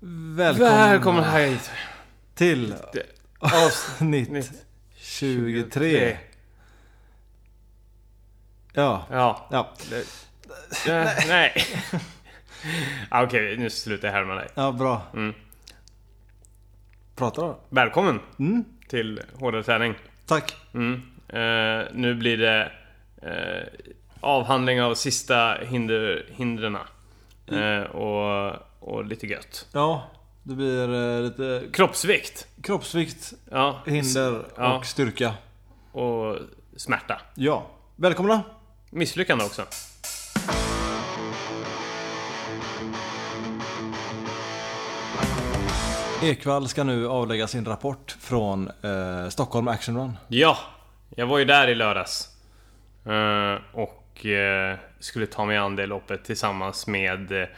Välkomna, Välkommen hit. till avsnitt Nytt. 23. Ja, Ja. ja, det, nej. Ah, Okej, nu slutar jag härma dig. ja, bra. Mm. Prata då. Välkommen Mm, till Hårdare Träning. tack. Mm. Eh, nu blir det eh, avhandling av sista hinder, hindren. Eh, och, och lite gött. Ja, det blir eh, lite Kroppsvikt. kroppsvikt, Ja. hinder Ja. och styrka. Och smärta. Ja, välkomna. Misslyckande också. Ekvall ska nu avlägga sin rapport från eh, Stockholm Action Run. Ja, jag var ju där i lördags. Eh, och eh, skulle ta mig an det loppet tillsammans med eh,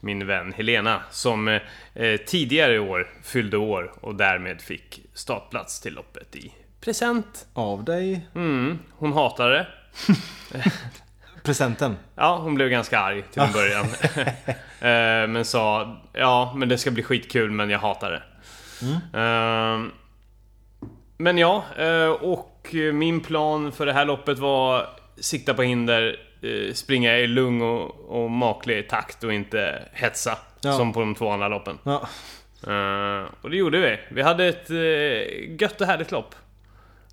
min vän Helena som eh, tidigare i år fyllde år och därmed fick startplats till loppet i present. Av dig. Mm, hon hatade det. Presenten. Ja, hon blev ganska arg till en början. Eh, men sa ja, men det ska bli skitkul men jag hatar det. Eh, men ja, eh, och min plan för det här loppet var sikta på hinder, eh, springa i lugn och, och maklig takt och inte hetsa. Ja. Som på de två andra loppen. Ja, Eh, och det gjorde vi. Vi hade ett uh, gött och härligt lopp.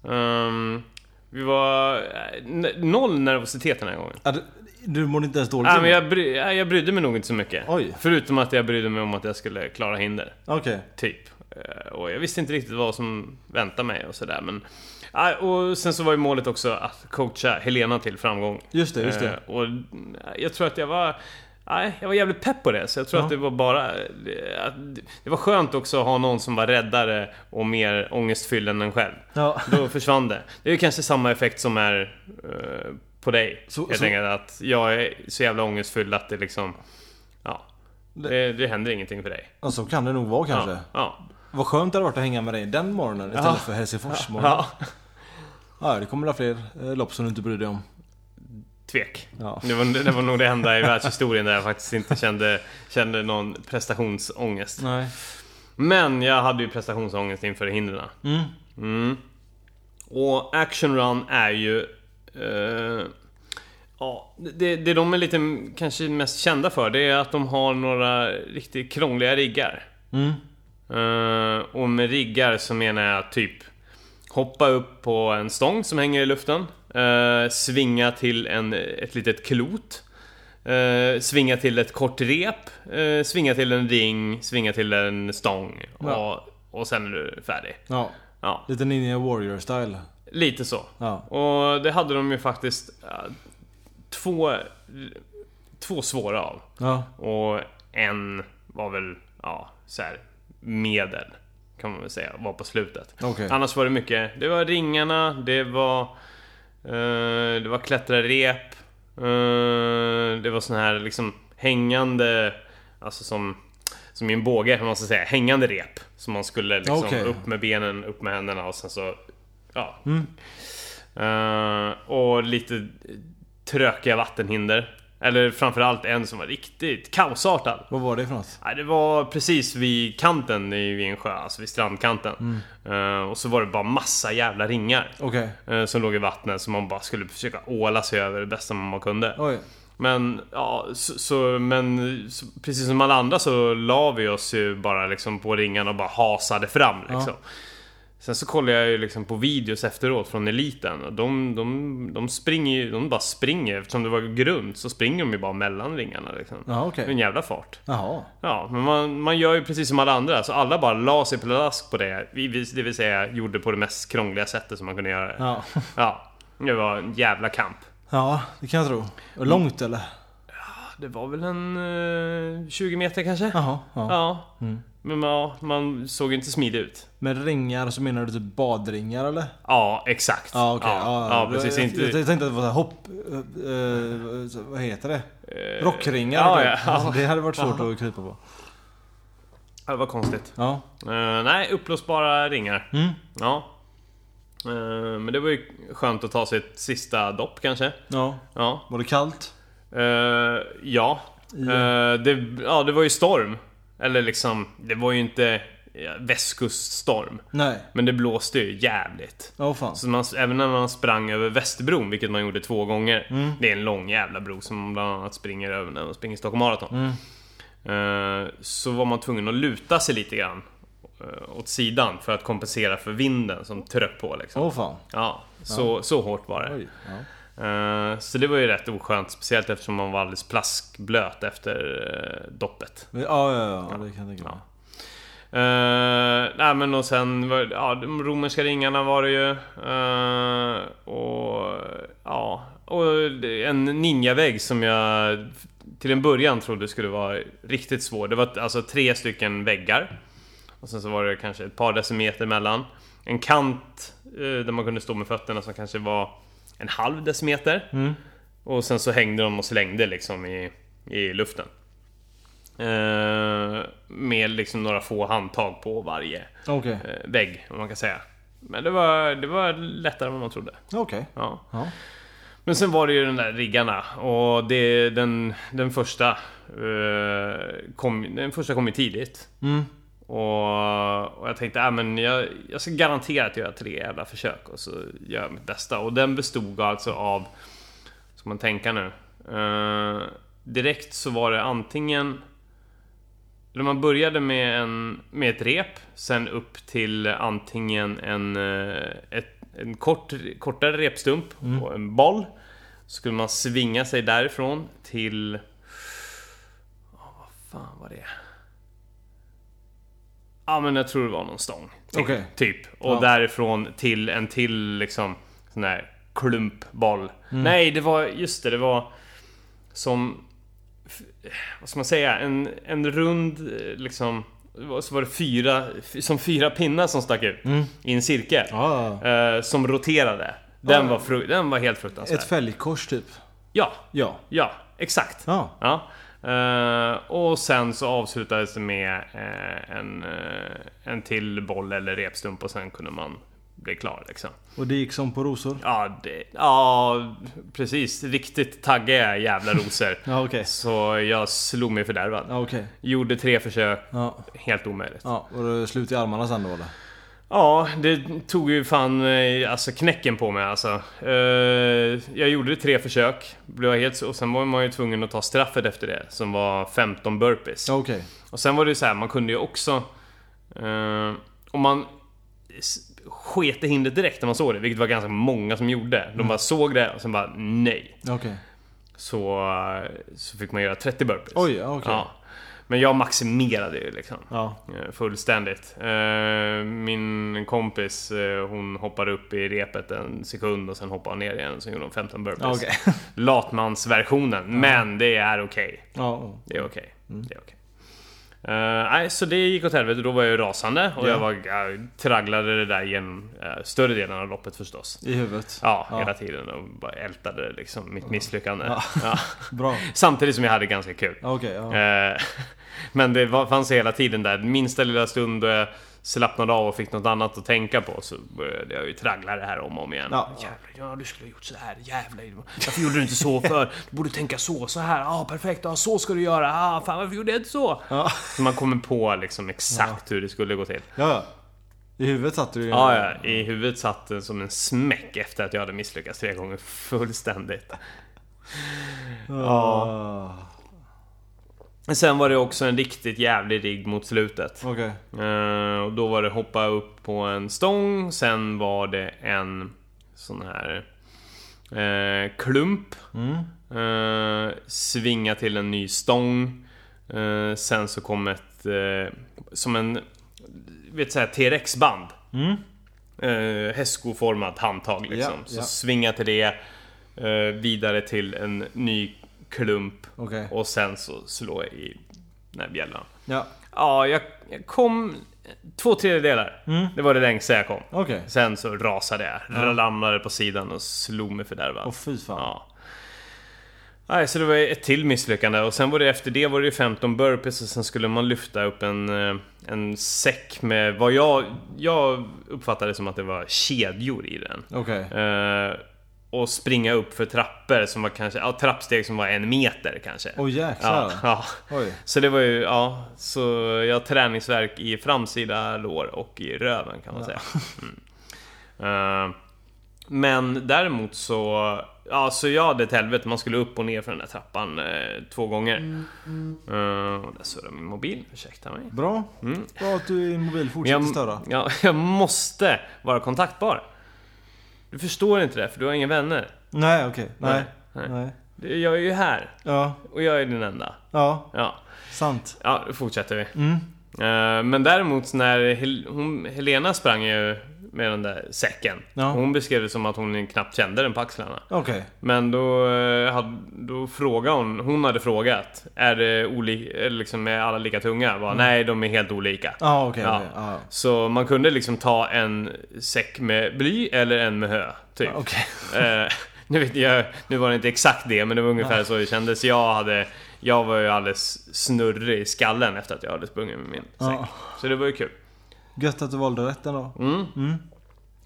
Ehm, vi var eh, noll nervositet den här gången. Ja, du, du mådde inte ens dåligt? Nej, men jag, bry, jag brydde mig nog inte så mycket. Oj. Förutom att jag brydde mig om att jag skulle klara hinder. Okej. Typ. Eh, Och jag visste inte riktigt vad som väntade mig och sådär men... Nej, Och sen så var ju målet också att coacha Helena till framgång. Just det, just det. Eh, Och jag tror att jag var... Nej, jag var jävligt pepp på det. Så jag tror Ja. att det var bara... Det var skönt också att ha någon som var räddare och mer ångestfylld än en själv. Ja. Då försvann det. Det är kanske samma effekt som är eh, på dig. Så- helt så- enkelt att jag är så jävla ångestfylld att det liksom... Ja. Det, det händer ingenting för dig. Ja, så kan det nog vara kanske. Ja. ja. Vad skönt det hade varit att hänga med dig den morgonen istället Ja. för Helsingforsmorgonen. Ja. ja. det kommer väl fler eh, lopp som du inte bryr dig om. Tvek. Ja. Det var, det var nog det enda i världshistorien där jag faktiskt inte kände, kände någon prestationsångest. Nej. Men jag hade ju prestationsångest inför hindren. Mm. Mm. Och Action Run är ju... Eh, ja, det, det de är lite kanske mest kända för det är att de har några riktigt krångliga riggar. Mm. Eh, och med riggar så menar jag typ Hoppa upp på en stång som hänger i luften eh, Svinga till en, ett litet klot eh, Svinga till ett kort rep Svinga till en ring Svinga till en stång Ja. och, och sen är du färdig Ja. Ja, Lite Ninja Warrior style. lite så Ja. Och det hade de ju faktiskt Två Två svåra av Ja. och en var väl, ja, så här medel. Kan man väl säga, var på slutet. Okej. Annars var det mycket, det var ringarna, det var... Eh, det var klättrarrep. Eh, det var sån här liksom hängande, alltså som... Som i en båge, man ska säga. Hängande rep. Som man skulle liksom Okej. upp med benen, upp med händerna och sen så... Ja. Mm. Eh, och lite trökiga vattenhinder. Eller framförallt en som var riktigt kaosartad. Vad var det för något? Nej, det var precis vid kanten i en sjö, alltså vid strandkanten. Eh, och så var det bara massa jävla ringar. Okej. eh, som låg i vattnet som man bara skulle försöka åla sig över det bästa man kunde. Oj. Men, ja, så, så, men så, precis som alla andra så la vi oss ju bara liksom på ringarna och bara hasade fram liksom. Sen så kollade jag ju liksom på videos efteråt från eliten och de, de, de springer ju, de bara springer eftersom det var grunt så springer de ju bara mellan ringarna liksom. Ja, är en jävla fart. Jaha. Ja, men man, man gör ju precis som alla andra. Så alla bara la sig pladask på det. Det vill säga gjorde på det mest krångliga sättet som man kunde göra det. Ja. Ja, det var en jävla kamp. Ja, det kan jag tro. Och Långt eller? Det var väl en eh, 20 meter kanske? Jaha. Ja. Ja. Mm. Men ja, man såg inte smidig ut. Med ringar så menar du typ badringar eller? Ja, exakt. Ja, okej. Ja, ja, precis. Jag, Inte... jag, tänkte att det var hopp... eh, eh, vad heter det? eh, Rockringar? Ja, typ. ja, ja. Det hade varit svårt att krypa på. Det var konstigt. Ja. Eh, nej, uppblåsbara ringar. Mm. Ja. Eh, men det var ju skönt att ta sig ett sista dopp kanske. Ja. Ja. Var det kallt? Eh, ja. I- det, ja, det var ju storm. Eller liksom, det var ju inte ja, västkuststorm. Nej. Men det blåste ju jävligt. Åh fan. Så man, även när man sprang över Västerbron, vilket man gjorde två gånger. Mm. Det är en lång jävla bro som man bland annat springer över när man springer Stockholm Marathon. Mm. Eh, så var man tvungen att luta sig lite grann eh, åt sidan för att kompensera för vinden som tröck på liksom. Åh fan. Ja, så, så hårt var det. Oj. Ja. Eh, så det var ju rätt oskönt, speciellt eftersom man var alldeles plaskblöt efter uh, doppet. Ja, ja, ja, ja. Det kan jag tänka mig. Uh, nej men och sen ja, de romerska ringarna var det ju. Eh, och ja, och en ninjavägg som jag till en början trodde skulle vara riktigt svår. Det var alltså tre stycken väggar. Och sen så var det kanske ett par decimeter mellan. En kant eh, där man kunde stå med fötterna som kanske var en halv decimeter. Mm. Och sen så hängde de och slängde liksom i, i luften. Eh, med liksom några få handtag på varje Okej. eh, vägg, om man kan säga. Men det var, det var lättare än vad man trodde. Okej. Ja. Ja. Men sen var det ju den där riggarna och det, den, den första eh, kom, Den första kom ju tidigt. Mm. Och, och jag tänkte, äh, men jag, jag ska garanterat göra tre jävla försök och så gör jag mitt bästa. Och den bestod alltså av, ska man tänka nu? Eh, direkt så var det antingen eller man började med, en, med ett rep, sen upp till antingen en, eh, ett, en kort, kortare repstump och en boll. Så skulle man svinga sig därifrån till... Oh, vad fan var det? Ja men jag tror det var någon stång. Typ. Okej. typ. Och Ja. därifrån till en till liksom sån här klumpboll. Nej, det var... Just det, det var som... Vad ska man säga? En, en rund liksom... Så var det fyra, som fyra pinnar som stack ut i en cirkel. Ja. Eh, som roterade. Den, Ja. var fru- den var helt fruktansvärd. Ett fälgkors typ. Ja, Ja. ja, exakt. Ja. Ja. Eh, och sen så avslutades det med eh, en, eh, en till boll eller repstump och sen kunde man bli klar liksom. Och det gick som på rosor? Ja, det, ja precis. Riktigt taggiga jävla rosor. Ja, okej. Så jag slog mig fördärvad. Ja, okej. Gjorde tre försök. Ja. Helt omöjligt. Ja, och slut i armarna sen då eller? Ja, det tog ju fan eh, alltså knäcken på mig alltså. Eh, jag gjorde tre försök. Blev helt, och sen var man ju tvungen att ta straffet efter det. Som var 15 burpees. Okej. Och sen var det ju så här, man kunde ju också... Eh, om man sket i hindret direkt när man såg det, vilket var ganska många som gjorde. De bara såg det och sen bara nej. Okej. Så, så fick man göra 30 burpees. Oj, okej. Ja. Men jag maximerade ju liksom. Ja. Eh, Fullständigt. Eh, Min kompis, eh, hon hoppade upp i repet en sekund och sen hoppade hon ner igen och så gjorde hon 15 burpees. Ja, okej. Latmansversionen, men det är okej. Ja. Det är okej. Det är okej. Eh, nej, så det gick åt helvete. Då var jag ju rasande och Ja. jag, var, jag tragglade det där genom uh, större delen av loppet förstås. I huvudet. Ja, Ja. hela tiden och bara ältade liksom mitt misslyckande. Ja. Bra. Samtidigt som jag hade ganska kul. Ja. Eh, Men det var, fanns hela tiden där, minsta lilla stund då jag slappnade av och fick något annat att tänka på så började jag ju traggla det här om och om igen. Ja. Jävlar, ja du skulle ha gjort så här, jävlar. Varför gjorde du inte så för? Du borde tänka så, så här, ja perfekt, ja så ska du göra, ah, fan varför gjorde jag inte så? Ja. Så man kommer på liksom exakt hur det skulle gå till. Ja, ja. I huvudet satt du ju... Ja, ja, i huvudet satt den som en smäck efter att jag hade misslyckats tre gånger fullständigt. Ja. Sen var det också en riktigt jävlig rigg mot slutet. Okej. Eh, och då var det hoppa upp på en stång, sen var det en sån här eh, klump. Mm. Eh, svinga till en ny stång. Sen så kom ett, som en, vet såhär T-Rex-band. Mm. Hästskoformat handtag liksom. Ja, så svinga till det. Vidare till en ny klump. Okej. Och sen så slå i den här bjällan. Ja. Ja, jag, jag kom två tredjedelar. Mm. Det var det längsta jag kom. Okej. Sen så rasade jag. Ja. Ramlade på sidan och slog mig fördärvad. Åh fy fan. Ja. Nej, så det var ett till misslyckande och sen var det efter det var det ju 15 burpees och sen skulle man lyfta upp en, eh, en säck med vad jag... Jag uppfattade som att det var kedjor i den. Okej. Eh, och springa upp för trappor som var kanske, ja trappsteg som var en meter kanske. Åh jäklar. ja, ja. Oj. Så det var ju, ja, så jag har träningsverk i framsida lår och i röven kan man säga. Mm. Eh, men däremot så, ja så jag hade ett helvete, man skulle upp och ner för den där trappan eh, två gånger. Eh, och där surrar min mobil, ursäkta mig. Bra. Mm. Bra att din mobil fortsätter Jag, störa. ja, jag måste vara kontaktbar. Du förstår inte det, för du har inga vänner. Nej, okej. Nej. Nej. Nej. Det- Jag är ju här, Ja. och jag är din enda. Ja. Ja, Sant. ja då fortsätter vi. Mm. Eh, Men däremot när Hel hon, Helena sprang ju med den där säcken. Ja. Hon beskrev det som att hon knappt kände den på axlarna. Okej. Men då, eh, hade, då frågade hon, hon hade frågat Är det olika, liksom är alla lika tunga? Bara, Nej, de är helt olika. Ja, okej. Ja. okej. Ja. Så man kunde liksom ta en säck med bly eller en med hö, typ. Okej. Eh, nu, vet jag, nu var det inte exakt det, men det var ungefär så det kändes. Jag, hade, jag var ju alldeles snurrig i skallen efter att jag hade sprungit med min säck. Ja. Så det var ju kul. Gött att du valde rätt ändå. Mm.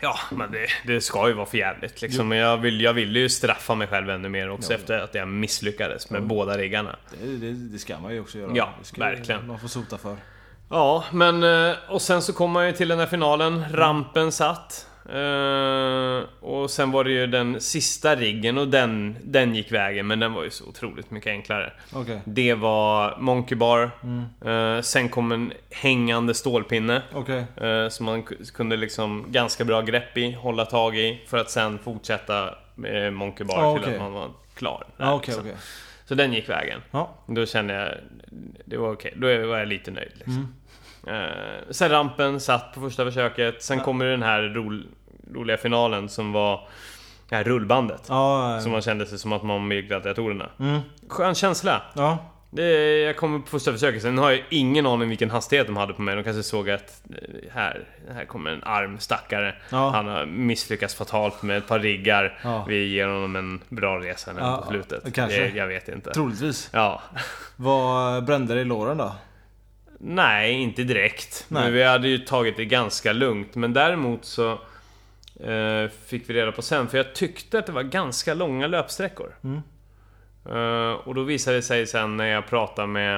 Ja, men det, det ska ju vara för jävligt liksom. Men jag, vill, jag ville ju straffa mig själv ännu mer också efter att jag misslyckades med båda riggarna. Det, det, det ska man ju också göra. Ja, verkligen. Man får sota för. Ja, men eh, och sen så kom man ju till den här finalen. Rampen satt. Eh, och sen var det ju den sista riggen och den, den gick vägen, men den var ju så otroligt mycket enklare. Okej. Det var Monkey Bar. Eh, sen kom en hängande stålpinne. Okej. Eh, som man kunde liksom ganska bra grepp i, hålla tag i. För att sen fortsätta med Monkey Bar Ja, till okej. att man var klar. där, okej, liksom. Så den gick vägen. Ja. Då kände jag, det var okej. Då var jag lite nöjd liksom. Eh, sen rampen satt på första försöket. Sen Ja. kommer den här ro, roliga finalen som var det här rullbandet. Ja. Som man kände sig som att man med gladiatorerna. Mm. Skön känsla. Ja. Det, jag kom på första försöket, sen har jag ingen aning vilken hastighet de hade på mig. De kanske såg att eh, här, här kommer en arm stackare. Ja. Han har misslyckats fatalt med ett par riggar. Ja. Vi ger honom en bra resa nu Ja, på slutet. kanske. Det, jag vet inte. Troligtvis. Ja. Vad brände det i låren då? Nej, inte direkt. Nej. Men vi hade ju tagit det ganska lugnt. Men däremot så eh, fick vi reda på sen, för jag tyckte att det var ganska långa löpsträckor. Mm. Eh, och då visade det sig sen när jag pratade med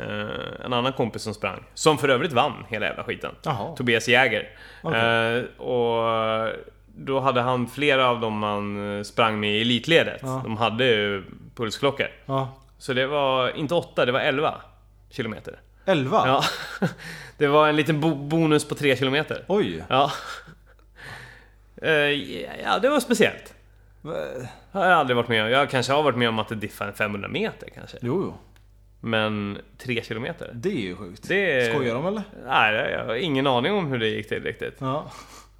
eh, en annan kompis som sprang, som för övrigt vann hela jävla skiten. Jaha. Tobias Jäger. Okej. Eh, och då hade han flera av dem man eh, sprang med i elitledet. Ja. De hade ju pulsklockor. Ja. Så det var inte 8, det var 11 kilometer. 11? Ja. Det var en liten bo- bonus på 3 kilometer. Oj. Ja. Eh, Ja, det var speciellt. Va- Har jag aldrig varit med om. Jag kanske har varit med om att det diffar 500 meter kanske. Jo, jo. Men 3 kilometer? Det är ju sjukt. Det- Skojar de eller? Nej, jag har ingen aning om hur det gick till riktigt. Ja.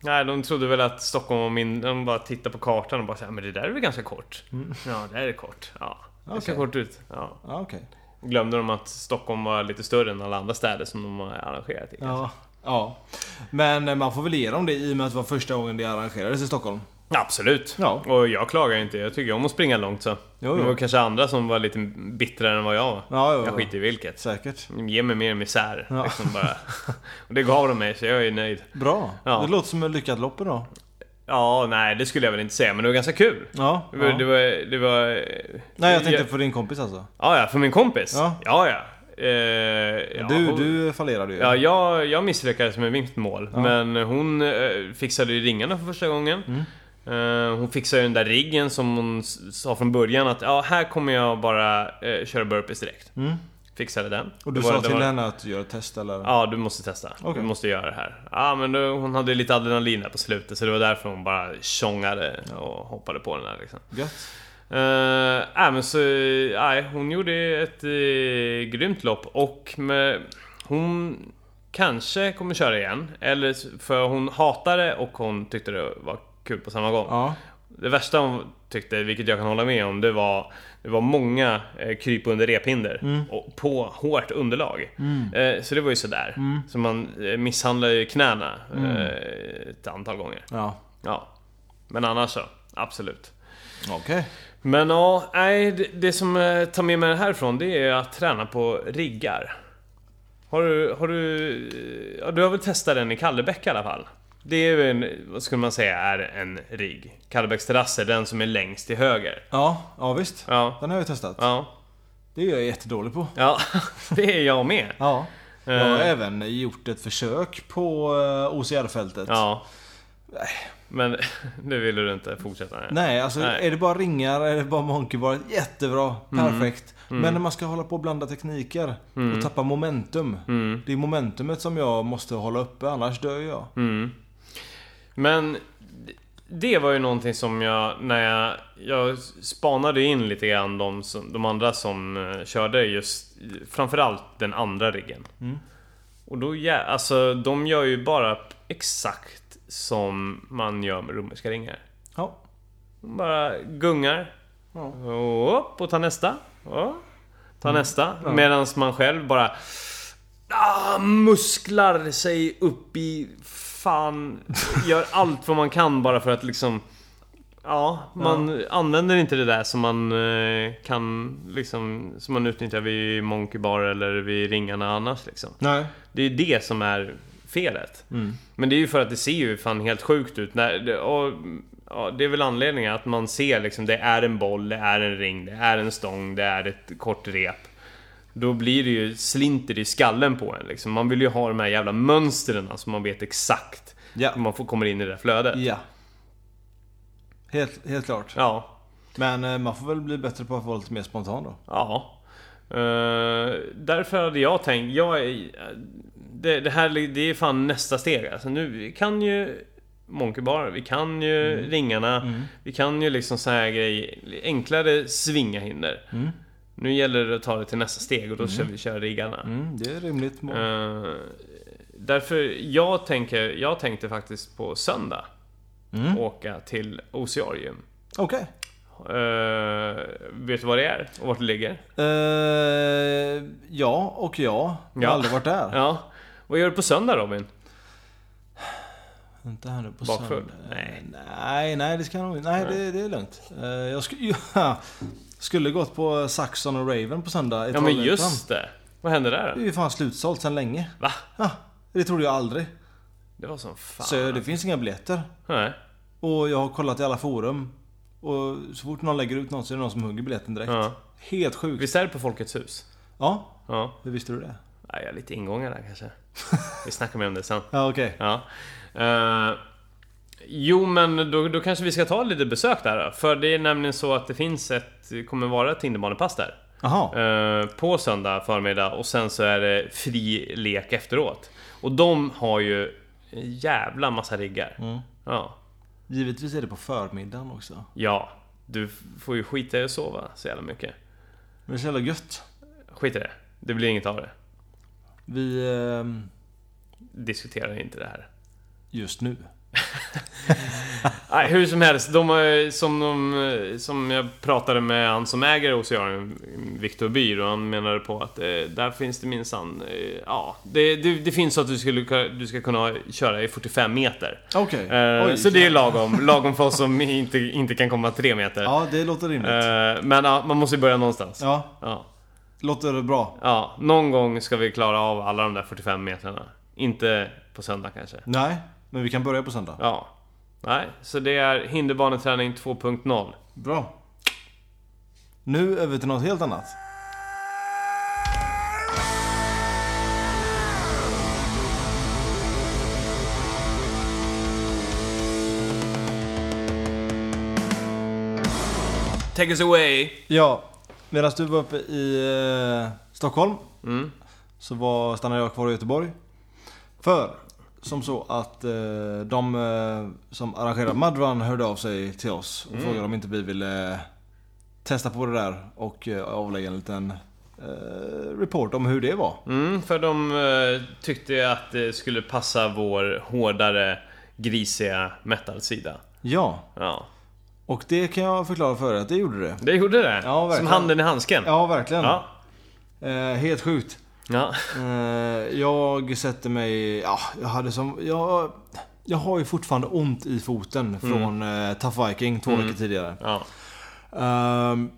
Nej, de trodde väl att Stockholm var min... De bara tittade på kartan och bara såhär, men det där är väl ganska kort? Ja, det här är kort. Ja, det ser Mm. Okej. kort ut. Ja. Okej. Glömde de att Stockholm var lite större än alla andra städer som de har arrangerat i. Ja. Ja. Men eh, man får väl ge dem det i och med att det var första gången det arrangerades i Stockholm. Absolut. Ja. Och jag klagar inte. Jag tycker om att springa långt så. Jo, Det var jo. kanske andra som var lite bittrare än vad jag var. Ja, jo, Jag jo. skiter i vilket. Säkert. Ge mig mer misär. Ja. Liksom bara. Och det gav de mig, så jag är nöjd. Bra. Ja. Det låter som ett lyckat lopp idag. Ja, nej det skulle jag väl inte säga, men det var ganska kul. Ja. Det var... ja. Det var, det var Nej, jag tänkte ja, på din kompis alltså. ja, ja, för min kompis. Ja. Ja, ja. Eh, ja, du, hon- du fallerade ju. Ja, jag, jag misslyckades med mitt mål. Men hon eh, fixade ju ringarna för första gången. Mm. Eh, hon fixade ju den där riggen som hon sa från början att ja, här kommer jag bara eh, köra burpees direkt. Mm. Fixade den. Och du Det var- sa det till var- henne att göra test eller? Ja, du måste testa. Okej. Du måste göra det här. Ja, men då, hon hade lite adrenalin där på slutet så det var därför hon bara tjongade och hoppade på den här liksom. Gött. Uh, äh, men så, nej, hon gjorde ett uh, grymt lopp och med, hon kanske kommer köra igen. Eller för hon hatade det och hon tyckte det var kul på samma gång. Ja. Det värsta hon tyckte, vilket jag kan hålla med om, det var det var många eh, kryp under rephinder Mm. och på hårt underlag. Eh, så det var ju sådär. Så man eh, misshandlade ju knäna Mm. eh, ett antal gånger. Ja. Ja. Men annars så, absolut. Okej. Men ja, nej, det, det som eh, tar med mig härifrån det är att träna på riggar. Har du, har du... Ja, du har väl testat den i Kallebäck i alla fall? Det är en, vad skulle man säga, är en rigg. Kallebäcks terrass är den som är längst till höger. Ja, ja visst. Ja. Den har jag testat. Ja. Det är jag jättedålig på. Ja, det är jag med. Ja. Jag har Eh. även gjort ett försök på eh, OCR-fältet. Ja. Men nu ville du inte fortsätta? Nej, alltså Nej. är det bara ringar, är det bara monkey bar, jättebra, Mm. perfekt. Men när man ska hålla på och blanda tekniker och tappa momentum. Mm. Det är momentumet som jag måste hålla uppe, annars dör jag. Men det var ju någonting som jag, när jag, jag spanade in lite grann de, som, de andra som eh, körde just, framförallt den andra riggen. Mm. Och då, ja, alltså de gör ju bara exakt som man gör med romerska ringar. Ja. De bara gungar. Ja. Och upp och tar nästa. Och tar nästa. Mm. Ja. Medan man själv bara... Ah, musklar sig upp i... Fan... Gör allt vad man kan bara för att liksom... Ja, man använder inte det där som man eh, kan liksom... Som man utnyttjar vid Monkey Bar eller vid ringarna annars liksom. Nej. Det är det som är felet. Mm. Men det är ju för att det ser ju fan helt sjukt ut. När, det- och, ja, det är väl anledningen att man ser liksom, det är en boll, det är en ring, det är en stång, det är ett kort rep. Då blir det ju slinter i skallen på en liksom. Man vill ju ha de här jävla mönstren så man vet exakt Ja. hur man får, kommer in i det där flödet. Ja. Helt, helt klart. Ja. Men eh, man får väl bli bättre på att vara lite mer spontan då. Ja. Eh, därför hade jag tänkt, jag är, det, det här det är fan nästa steg alltså. Nu, vi kan ju Monkey Bar, vi kan ju ringarna, vi kan ju liksom så här grejer, enklare svingahinder. Mm. Nu gäller det att ta det till nästa steg och då kör vi kör riggarna. Mm, det är rimligt mål. Eh, därför, jag tänker, jag tänkte faktiskt på söndag Mm. åka till Ocearium. Okej. Uh, vet du vad det är och vart det ligger? Eh, ja och ja. Jag har Ja. aldrig varit där. Ja. Vad gör du på söndag Robin? Inte här nu på Bakfull? söndag. Nej. Nej, nej det ska jag nog Nej, det, det är lugnt. Eh, jag sk- ja, skulle gått på Saxon och Raven på söndag i Ja men just det. Vad hände där Det är ju fan slutsålt sedan länge. Va? Ja, det trodde jag aldrig. Det var som fan. Så det finns inga biljetter. Nej. Och jag har kollat i alla forum. Och så fort någon lägger ut något så är det någon som hugger biljetten direkt. Ja. Helt sjukt. Visst är det på Folkets hus? Ja, Ja. hur visste du det? Nej, jag har lite ingångar där kanske. Vi snackar mer om det sen. Ja, okej. Ja. Eh, jo, men då, då kanske vi ska ta lite besök där då. För det är nämligen så att det finns ett... Kommer vara ett Tinderbanepass där. Eh, på söndag förmiddag och sen så är det fri lek efteråt. Och de har ju en jävla massa riggar. Mm. Ja. Givetvis är det på förmiddagen också. Ja. Du får ju skita i att sova så jävla mycket. Men det är så jävla gött. Skit i det. Det blir inget av det. Vi... ehm, Diskuterar inte det här. just nu. Nej, hur som helst. De, som, de, som jag pratade med han som äger Oceanium, Viktor Byr, och han menade på att eh, där finns det minsann... Eh, ja, det, det, det finns så att du, skulle, ku- du ska kunna köra i 45 meter. Okej. Eh, Oj, så det är lagom. Lagom för oss som inte, inte kan komma 3 meter. Ja, det låter rimligt. Eh, men ja, man måste ju börja någonstans. Ja, Ja. låter bra. ja, någon gång ska vi klara av alla de där 45 metrarna. Inte på söndag kanske. Nej, men vi kan börja på söndag. Ja. Nej, så det är hinderbaneträning 2.0. Bra. Nu över till något helt annat. Take us away! Ja, medan du var uppe i eh, Stockholm Mm. så var, stannade jag kvar i Göteborg. För, som så att eh, de eh, som arrangerar Mudrun hörde av sig till oss och frågade om inte vi ville testa på det där och eh, avlägga en liten eh, report om hur det var. Mm, för de eh, tyckte att det skulle passa vår hårdare, grisiga metal-sida. Ja, Ja. och det kan jag förklara för er att det gjorde det. Det gjorde det. Ja, Som handen i handsken. Ja, verkligen. Ja. Eh, helt sjukt. Ja. Eh, jag sätter mig... Ja, jag hade som... Jag, jag har ju fortfarande ont i foten från eh, Tough Viking två veckor tidigare. ja. Ehm,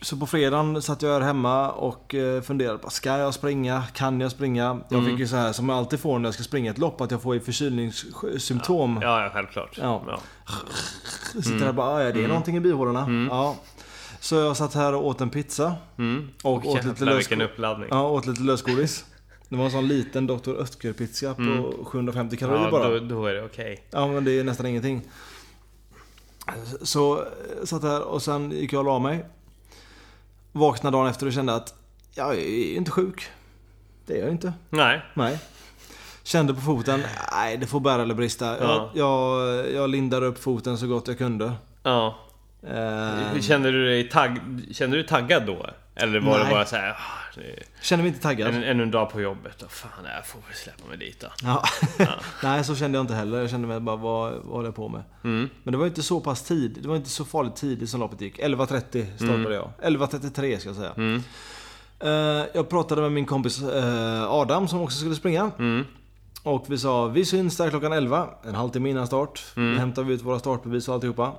Så på fredagen satt jag här hemma och eh, funderade på, ska jag springa? Kan jag springa? Jag Mm. fick ju så här som jag alltid får när jag ska springa ett lopp, att jag får förkylningssymptom. Ja, ja självklart. Ja. Ja. Jag sitter där och bara, "Ah, ja, det är någonting i bihålorna. Ja. Så jag satt här och åt en pizza. Mm. Och åt lite uppladdning. Ja, åt lite lösgodis. Det var en sån liten Dr. Ötker-pizza på 750 kalorier Mm. Ja, bara. då, då är det okej. Ja men det är nästan ingenting. Så jag satt här och sen gick jag och la mig. Vaknade dagen efter och kände att jag är inte sjuk. Det är jag inte. Nej. Nej. Kände på foten, nej det får bära eller brista. Ja. Jag, jag, jag lindade upp foten så gott jag kunde. Ja. Eh, Kände du dig tagg... Kände du dig taggad då? Eller var det Nej. bara så här, ah, det kände mig inte taggad. en, ännu en dag på jobbet? Och fan, jag får väl släppa mig dit då. Ja. nej så kände jag inte heller. Jag kände mig bara, vad, vad håller jag på med? Mm. Men det var inte så pass tid. Det var inte så farligt tidigt som loppet gick. 11.30 startade jag. 11.33 ska jag säga. Mm. Eh, Jag pratade med min kompis eh, Adam som också skulle springa. Mm. Och vi sa vi syns där klockan 11, en halvtimme innan start. Mm. Då hämtar vi ut våra startbevis och alltihopa.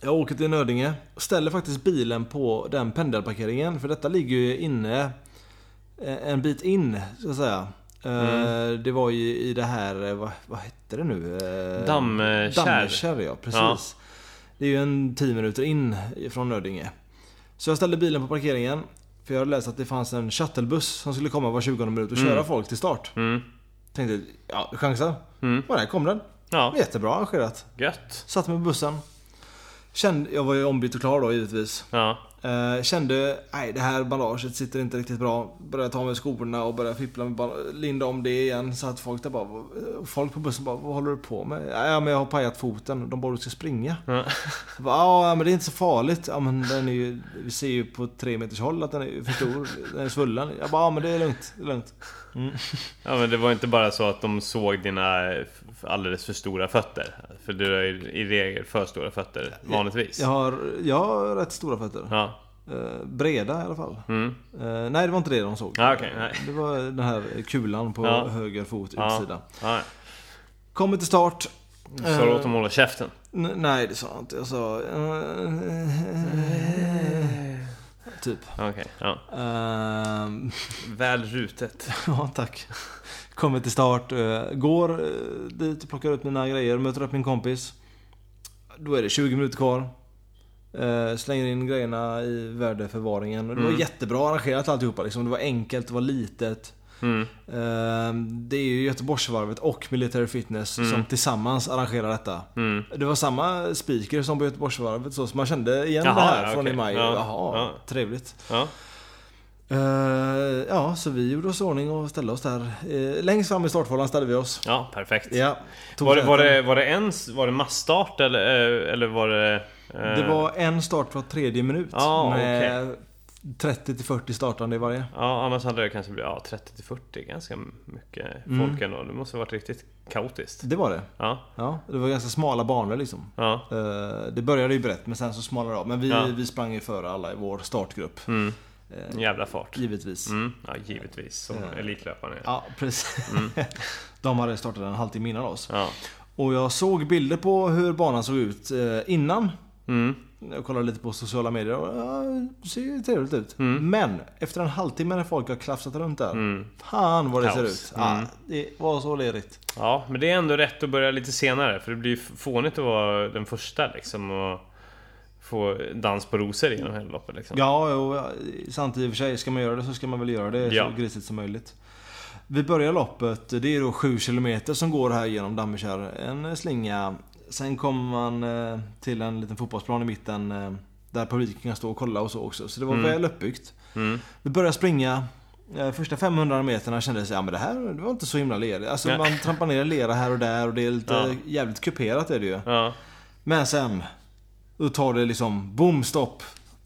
Jag åker till Nödinge och ställer faktiskt bilen på den pendelparkeringen. För detta ligger ju inne eh, en bit in, så att säga. Eh, Det var ju i det här, eh, vad, vad hette det nu? Dammkärr. Dammkärr, ja. Precis. Ja. Det är ju en 10 minuter in från Nödinge. Så jag ställde bilen på parkeringen. För jag hade läst att det fanns en shuttlebuss som skulle komma var 20 minut och köra Mm. folk till start. Mm. Tänkte, ja, chansar. Mm. Och där kom den. Ja, Jättebra arrangerat. gött. Satte mig på bussen. Kände, jag var ju ombytt och klar då givetvis. Ja. Eh, kände, nej det här bandaget sitter inte riktigt bra. Började ta med skorna och började fippla med linda om det igen. Så att folk där bara, vad- folk på bussen bara, vad håller du på med? Ja men jag har pajat foten. De bara, du ska springa. Ja. Bara, Ja men det är inte så farligt. Ja men den är ju, vi ser ju på tre meters håll att den är för stor. Den är svullen. Jag bara, ja men det är lugnt. Det är lugnt. Ja, men det var inte bara så att de såg dina alldeles för stora fötter. För du har ju i regel för stora fötter, vanligtvis. Jag har, jag har rätt stora fötter. Ja. Eh, breda i alla fall. Mm. Eh, nej det var inte det de såg. Okej, nej. Det var den här kulan på Ja. höger fot, Ja. utsida. Ja. Kommer till start. Så du åt dem hålla käften? Nej det sa jag inte. Jag sa... typ. Okej, ja. Ehm, Väl rutet. ja tack. Kommer till start. eh, går eh, dit och plockar ut mina grejer. Möter upp min kompis. Då är det 20 minuter kvar. Eh, slänger in grejerna i värdeförvaringen. Och det var Mm. jättebra arrangerat alltihopa. Liksom. Det var enkelt, det var litet. Mm. Det är ju Göteborgsvarvet och Military Fitness Mm. som tillsammans arrangerar detta. Mm. Det var samma speaker som på Göteborgsvarvet så, så man kände igen Jaha, det här ja, från okej. i maj. Ja, Jaha, ja. trevligt. Ja. Ehm, ja, så vi gjorde oss i ordning och ställde oss där. Uh, längst fram i startfållan ställde vi oss. ja, perfekt. Ja, Var det, var, det, var det en var det massstart eller, eh, eller var det... eh, det var en start var tredje minut. Ja, med 30-40 startande i varje. Ja, annars hade det kanske blivit ja, 30-40, ganska mycket Mm. folk ändå. Det måste ha varit riktigt kaotiskt. Det var det. Ja, Ja, det var ganska smala banor liksom. ja. Eh, det började ju brett men sen så smalnade det av. Men vi, Ja. vi sprang ju före alla i vår startgrupp. Mm. Eh, En jävla fart. Givetvis. Mm. Ja, givetvis. Som Ja. elitlöparen är. Ja, precis. Mm. De hade startat en halvtimme innan oss. Ja. Och jag såg bilder på hur banan såg ut eh, innan. Mm. Jag kollade lite på sociala medier och ja, det ser ju trevligt ut. Mm. Men efter en halvtimme när folk har klafsat runt där. Mm. Fan vad det ser Kaos. ut. Ja, Mm. det var så lerigt. Ja, men det är ändå rätt att börja lite senare. För det blir ju fånigt att vara den första liksom. Och få dans på rosor genom hela loppet liksom. Ja, och sant i och för sig. Ska man göra det så ska man väl göra det Ja. så grisigt som möjligt. Vi börjar loppet, det är då 7 km som går här genom Dammekärr. En slinga. Sen kommer man eh, till en liten fotbollsplan i mitten eh, där publiken kan stå och kolla och så också. Så det var Mm. väl uppbyggt. Mm. Vi började springa. Eh, Första 500 meterna kändes ja men det här det var inte så himla lerigt. Alltså man trampar ner lera här och där och det är lite Ja. jävligt kuperat är det ju. Ja. Men sen, då tar det liksom boom stopp.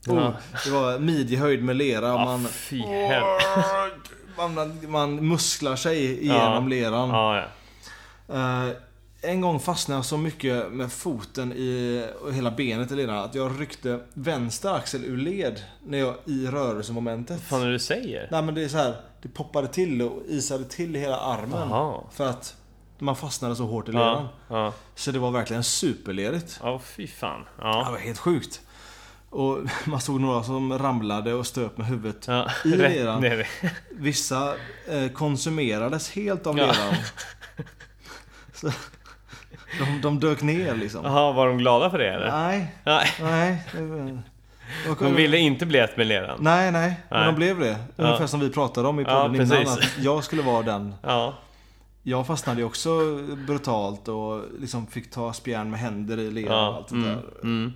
Ja. Det var midjehöjd med lera och man, man, man musklar sig igenom leran. En gång fastnade jag så mycket med foten i, och hela benet i leran att jag ryckte vänster axel ur led när jag i rörelsemomentet. Vad fan är det du säger? Nej men det är så här, det poppade till och isade till hela armen. Jaha. För att man fastnade så hårt i leran. Ja, ja. Så det var verkligen superlerigt. Ja, fy fan. Det Ja. var helt sjukt. Och man såg några som ramlade och stöp med huvudet Ja, i leran. ner i- Vissa eh, konsumerades helt av leran. Så, de, de dök ner liksom. Jaha, var de glada för det eller? Nej, Nej. nej. det De ville inte bli ett med leran? Nej, nej. Men Nej. de blev det. Ungefär som vi pratade om i Ja, podden innan. precis. Att jag skulle vara den. Ja. Jag fastnade ju också brutalt och liksom fick ta spjärn med händer i lera och Ja. allt det Mm. där. Mm.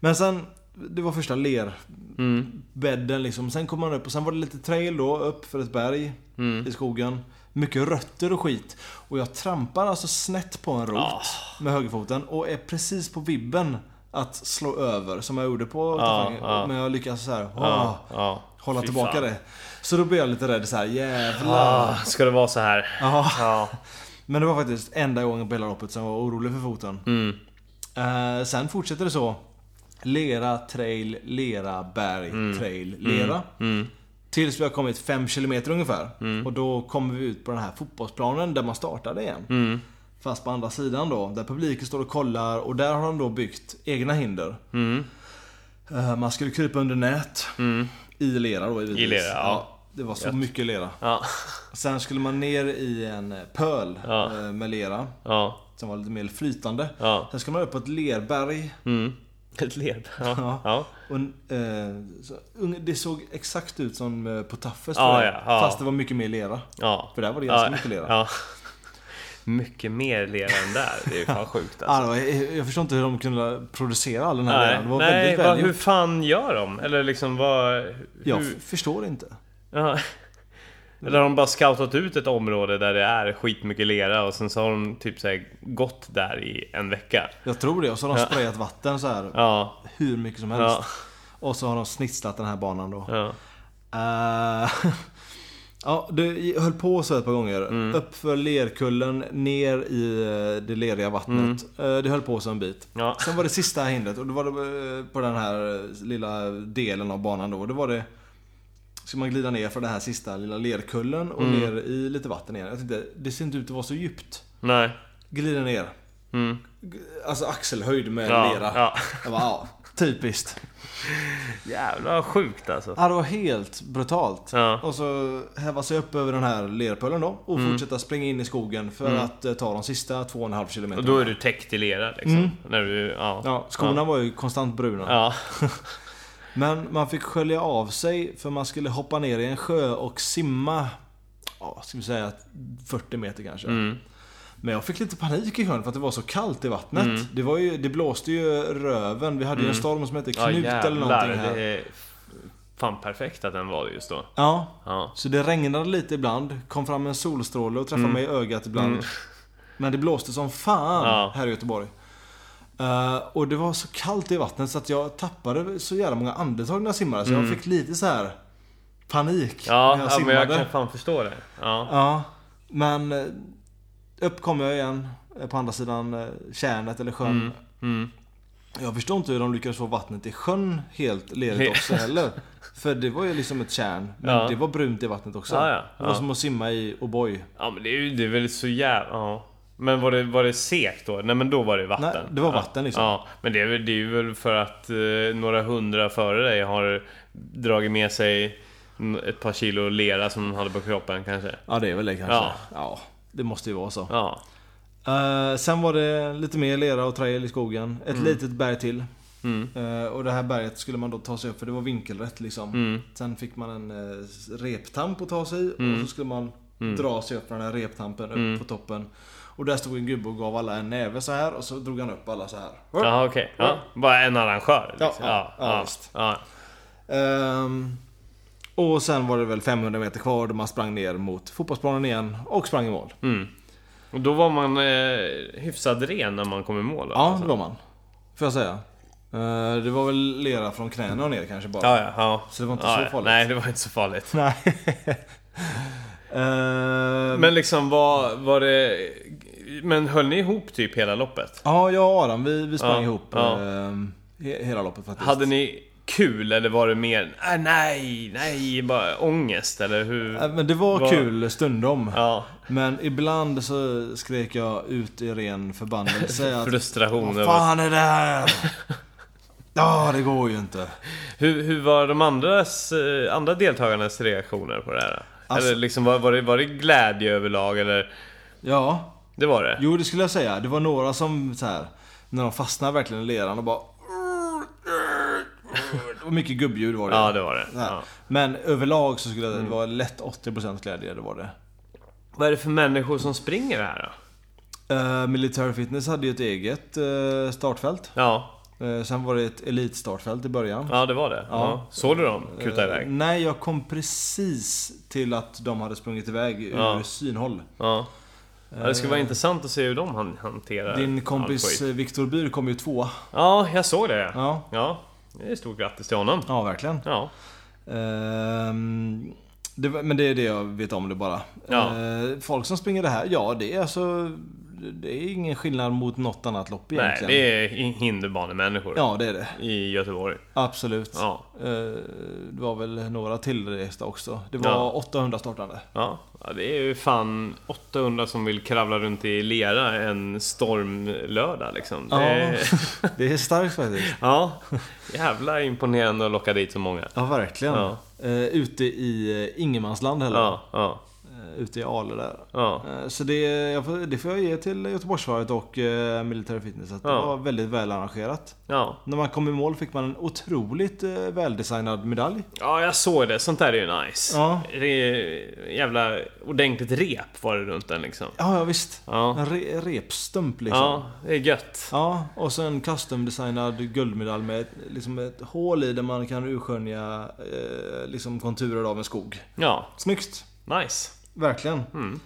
Men sen, det var första lerbädden Mm. liksom. Sen kom man upp och sen var det lite trail då, upp för ett berg Mm. i skogen. Mycket rötter och skit. Och jag trampar alltså snett på en rot Ah. med högerfoten och är precis på vibben att slå över som jag gjorde på tafangen. ja. Men jag lyckas så här, hålla Fy tillbaka fan. det. Så då blev jag lite rädd så här, jävlar. Ska det vara så här? Ja. Men det var faktiskt enda gången på hela loppet som jag var orolig för foten. Mm. Eh, sen fortsätter det så. Lera, trail, lera, berg, trail, lera. Mm. Tills vi har kommit 5 km ungefär. Och då kommer vi ut på den här fotbollsplanen där man startade igen. Mm. Fast på andra sidan då, där publiken står och kollar och där har de då byggt egna hinder. Mm. Eh, man skulle krypa under nät. Mm. I lera då givetvis. I lera, ja. Det var så Gött. mycket lera. Ja. Sen skulle man ner i en pöl Ja. eh, med lera. Ja. Som var lite mer flytande. Ja. Sen ska man upp på ett lerberg. Mm. Ett led. Ja. Ja. Ja. Och, eh, så, det såg exakt ut som eh, på Taffes jag. ja, ja. Fast det var mycket mer lera. Ja. För där var det ganska mycket lera. Mycket mer lera än där. Det är ju fan sjukt alltså. jag, jag förstår inte hur de kunde producera all den här Nej, leran. Det var nej väldigt vad, väl hur fan gör de? Eller liksom vad... Jag Hur, f- förstår inte. Ja. Eller har de bara scoutat ut ett område där det är skitmycket lera och sen så har de typ så gått där i en vecka. Jag tror det. Och så har de Ja. sprayat vatten så här Ja, hur mycket som helst. ja, Och så har de snitslat den här banan då. ja. Eh, ja, det höll på så ett par gånger. Mm. Upp för lerkullen, ner i eh, det leriga vattnet. Eh, Det höll på så en bit. Mm. Ja. Sen var det sista hindret och då var det på den här lilla delen av banan då. Då var det... Ska man glida ner för den här sista lilla lerkullen och Mm. ner i lite vatten igen. Jag tänkte, det ser inte ut att vara så djupt. Nej. Glida ner. Mm. Alltså axelhöjd med Ja, lera. ja. Jag bara, ja, typiskt. Jävlar vad sjukt alltså. Ja, det var helt brutalt. Ja. Och så häva sig upp över den här lerpölen då och Mm. fortsätta springa in i skogen för att eh, ta de sista 2,5 km. Och då är du täckt i lera liksom. Mm. När du, ja. Skorna Ja. var ju konstant bruna. Ja. Men man fick skölja av sig för man skulle hoppa ner i en sjö och simma, ja, ska vi säga 40 meter kanske. Mm. Men jag fick lite panik i sjön för att det var så kallt i vattnet. Mm. Det, var ju, det blåste ju röven. Vi hade ju en storm som hette Ja Knut eller någonting här. det är fan perfekt att den var det just då. Ja, Ja. så det regnade lite ibland. Kom fram en solstråle och träffade mig i ögat ibland. Mm. Men det blåste som fan Ja. här i Göteborg. Eh, och det var så kallt i vattnet så att jag tappade så jävla många andetag när jag simmade. Så jag fick lite så här panik Mm. Ja, när jag ja men jag simmade. kan fan förstå det. Ja. Ja, men eh, upp kom jag igen eh, på andra sidan tjärnet eller sjön. Mm. Mm. Jag förstår inte hur de lyckades få vattnet i sjön helt lerigt också heller. För det var ju liksom ett tjärn. Men Ja. det var brunt i vattnet också. Ja, ja, Det var ja. som att simma i O'boy. ja men det är ju det är väl så jävla... Ja. Men var det, var det sekt då? Nej men då var det vatten. Nej, det var vatten liksom. Ja, men det är, väl, det är väl för att eh, några hundra före dig har dragit med sig ett par kilo lera som de hade på kroppen kanske. Ja, det är väl det kanske. Ja. Ja, det måste ju vara så. Ja. Eh, sen var det lite mer lera och trail i skogen. Ett litet berg till. Mm. Eh, och det här berget skulle man då ta sig upp för det var vinkelrätt liksom. Mm. Sen fick man en uh, reptamp att ta sig i Mm. och så skulle man dra sig upp från den här reptampen upp Mm. på toppen. Och där stod en gubbe och gav alla en näve så här och så drog han upp alla så här. Jaha okej. Ja. Bara en arrangör liksom. Ja, ja, ja, visst. ja. Ehm, och sen var det väl 500 meter kvar då man sprang ner mot fotbollsplanen igen och sprang i mål. Mm. Och då var man eh, hyfsad ren när man kom i mål? Ja, alltså. det var man. Får jag säga. Eh, det var väl lera från knäna och ner kanske bara. Ja, ja, ja. Så det var inte ja, så farligt. Nej, det var inte så farligt. Nej. Ehm, Men liksom var, var det... Men höll ni ihop typ hela loppet? Ja, jag och Adam vi, vi sprang Ja, ihop ja. he, hela loppet faktiskt. Hade ni kul eller var det mer äh, nej, nej, bara ångest eller hur? Men det var Vad- kul stundom. Ja, Men ibland så skrek jag ut i ren förbannelse frustration Vad fan är det här? Ja, det går ju inte. Hur, hur var de andras, eh, andra deltagarnas reaktioner på det här? Alltså- eller liksom, var, var, det, var det glädje överlag eller? Ja, Det var det? jo det skulle jag säga. Det var några som så här när de fastnade verkligen i leran och bara... Det var mycket gubbljud var det. Ja, det var det. Ja. Men överlag så skulle jag säga det var lätt 80% glädje, det var det. Vad är det för människor som springer det här då? Uh, Military Fitness hade ju ett eget eh, startfält. Ja, Eh, sen var det ett elitstartfält i början. ja det var det. Ja. Såg du dem kuta Eh, iväg? nej, jag kom precis till att de hade sprungit iväg ur synhåll. Ja. Ja. Det skulle vara intressant att se hur de han- hanterar Din kompis eh, Viktor Byr kom ju tvåa. Ja, jag såg det. Ja, Ja, det är stort grattis till honom. ja verkligen. Ja. Ehm, det, men det är det jag vet om det bara. Ja. Eh, folk som springer det här, ja det är alltså... Det är ingen skillnad mot något annat lopp Nej, egentligen. det är hi- hinderbanemänniskor Ja, det är det. i Göteborg. Absolut. Ja. Eh, det var väl några tillresta också. Det var Ja. 800 startande. Ja, ja, det är ju fan 800 som vill kravla runt i lera en stormlördag liksom. Det, Ja. Det är starkt faktiskt. ja, jävla imponerande att locka dit så många. Ja, verkligen. Ja. Eh, ute i eh, ingenmansland heller. Ja, ja, ute i Ale där. ja. Eh, Så det, får, det får jag ge till Göteborgsvarvet och eh, Military Fitness. Att det Ja. var väldigt väl arrangerat. Ja. När man kom i mål fick man en otroligt eh, väldesignad medalj. ja, jag såg det. Sånt där är ju nice. Ja. Det är jävla ordentligt rep var det runt den liksom. Ja, ja visst. Ja, En re, repstump liksom. ja det är gött. Ja, och så en custom-designad guldmedalj med liksom ett hål i där man kan urskönja eh, liksom konturer av en skog. Ja, Snyggt! nice. Verkligen. Mm.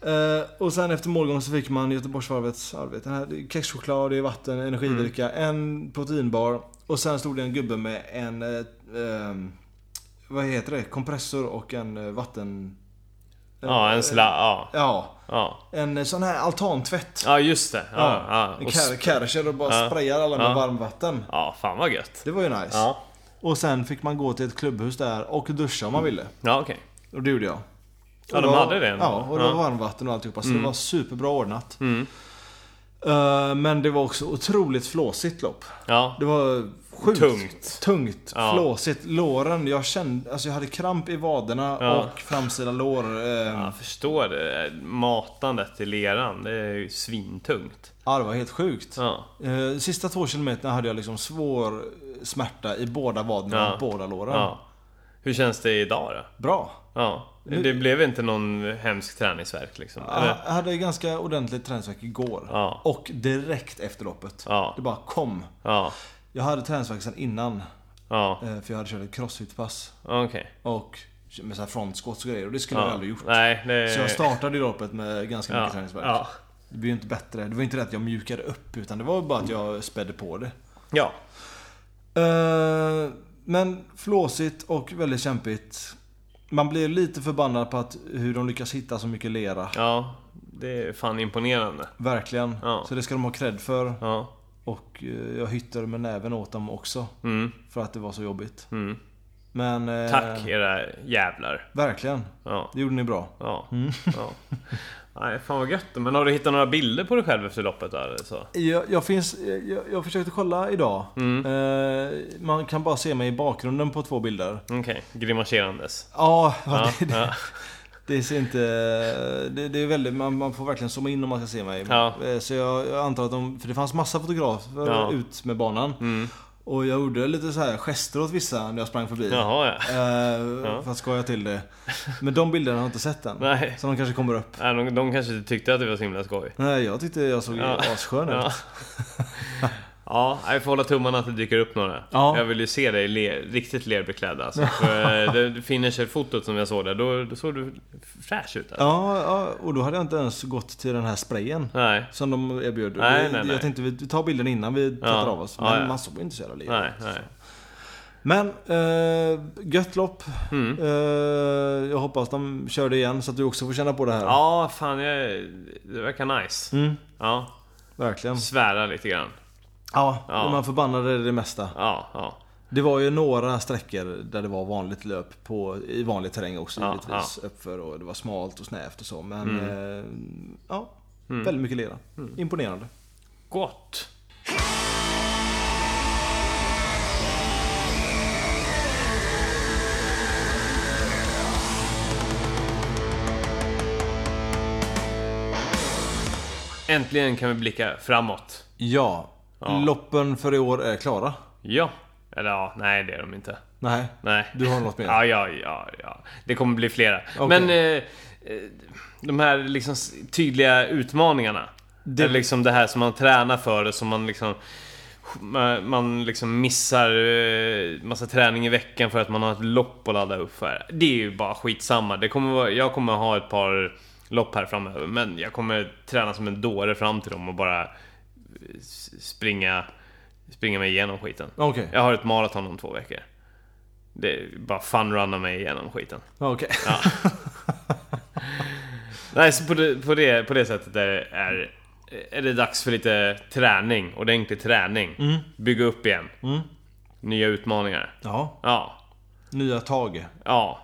Eh, och sen efter målgång så fick man Göteborgsvarvets arbete. Här, kexchoklad, det är vatten, energidricka, en proteinbar. Och sen stod det en gubbe med en... Ehm, vad heter det? Kompressor och en eh, vatten... Ja, en sla... Ja, Ja, ja. en sån här altantvätt. Ja, just det. Ja, ja. En s- Kärcher och bara Ja. sprayar alla med Ja. varmvatten. ja fan vad gött. Det var ju nice. Ja, Och sen fick man gå till ett klubbhus där och duscha om man ville. ja okej. Och det gjorde jag. Ja, de hade det. Ja, och det Ja. var varmvatten och alltihopa. Så det var superbra ordnat. Mm. Eh, men det var också otroligt flåsigt lopp. Ja, Det var sjukt Tungt. tungt Ja. flåsigt. Låren, jag kände, alltså jag hade kramp i vaderna Ja. och framsida lår. eh, ja. jag förstår det. Matandet i leran, det är ju svintungt. det var helt sjukt. Ja, Eh, sista två kilometerna hade jag liksom svår smärta i båda vaderna Ja. och båda låren. ja. Hur känns det idag då? Bra. Ja, det blev inte någon hemsk träningsvärk liksom? Eller? Jag hade ganska ordentligt träningsvärk igår. Ja. Och direkt efter loppet. Ja. Det bara kom. Ja, Jag hade träningsvärk sedan innan. eh, För jag hade kört ett crossfit-pass. okej. Och med så här frontsquats och grejer. Och det skulle Ja. jag aldrig gjort. Nej, det... Så jag startade loppet med ganska mycket. Ja. Det blev ju inte bättre. Det var inte det att jag mjukade upp. Utan det var bara att jag spädde på det. ja. Eh, men flåsigt och väldigt kämpigt. Man blir lite förbannad på att hur de lyckas hitta så mycket lera. Ja, det är fan imponerande. Verkligen. Ja. Så det ska de ha cred för. Ja. Och eh, jag hyttade med näven åt dem också. Mm, För att det var så jobbigt. mm. Men... eh, Tack era jävlar. Verkligen. Ja, Det gjorde ni bra. ja, Mm. ja. Nej, fan vad gött. Men har du hittat några bilder på dig själv efter loppet eller så? Jag, jag, finns, jag, jag försökte kolla idag. Mm. Eh, man kan bara se mig i bakgrunden på två bilder. Okej, grimaserandes. Ja, Ja, det, ja. det ser inte... Det, det är väldigt, man, man får verkligen zooma in om man ska se mig. Ja. Eh, Så jag, jag antar att de... För det fanns massa fotografer Ja. ut med banan. Mm. Och jag gjorde lite så här gester åt vissa när jag sprang förbi. Jaha, ja. Eh, Ja. För att skoja till det. Men de bilderna har jag inte sett än. Nej. Så de kanske kommer upp. Nej, de, de kanske tyckte att det var så himla skoj. Nej, jag tyckte jag såg Ja. asskön ut. Ja, jag får hålla tummarna att det dyker upp några. Ja. Jag vill ju se dig le, riktigt lerbeklädd alltså. För eh, det finisher-fotot som jag såg där, då, då såg du fräsch ut. Alltså. Ja, ja, och då hade jag inte ens gått till den här sprayen. Nej, Som de erbjöd. Nej, vi, nej, nej. Jag tänkte vi tar bilden innan vi tvättar av oss. Men Ja, ja. man såg inte så jävla nej, nej. Men, eh, gött lopp. Mm. Eh, jag hoppas de kör det igen så att du också får känna på det här. Ja, fan jag, det verkar nice. Mm, Ja, verkligen. svära lite grann. Ja, ja. man förbannade det mesta. Ja, ja. Det var ju några sträckor där det var vanligt löp på, i vanlig terräng också ja. Ja. Uppför och det var smalt och snävt och så. Men mm. eh, ja, mm. väldigt mycket lera. Mm. Imponerande. Gott! Äntligen kan vi blicka framåt. Ja, Ja. Loppen för i år är klara. Ja. Eller ja, nej det är de inte. Nej. Nej. Du har något mer? Ja, ja, ja, ja. Det kommer bli flera. Okej. Men eh, eh, de här liksom tydliga utmaningarna. Det- liksom det här som man tränar för och som man liksom man liksom missar eh, massa träning i veckan för att man har ett lopp att ladda upp för. Det är ju bara skitsamma. Det kommer vara, jag kommer ha ett par lopp här framöver. Men jag kommer träna som en dåre fram till dem och bara springa, springa mig igenom skiten. Okej. Jag har ett maraton om två veckor. Det är bara fun-runna mig igenom skiten. Okej. Nej, så på det, på det, på det sättet är, är, är det dags för lite träning. Ordentlig träning. Bygga upp igen. Mm. Nya utmaningar. Ja. Ja. Nya tag. Ja.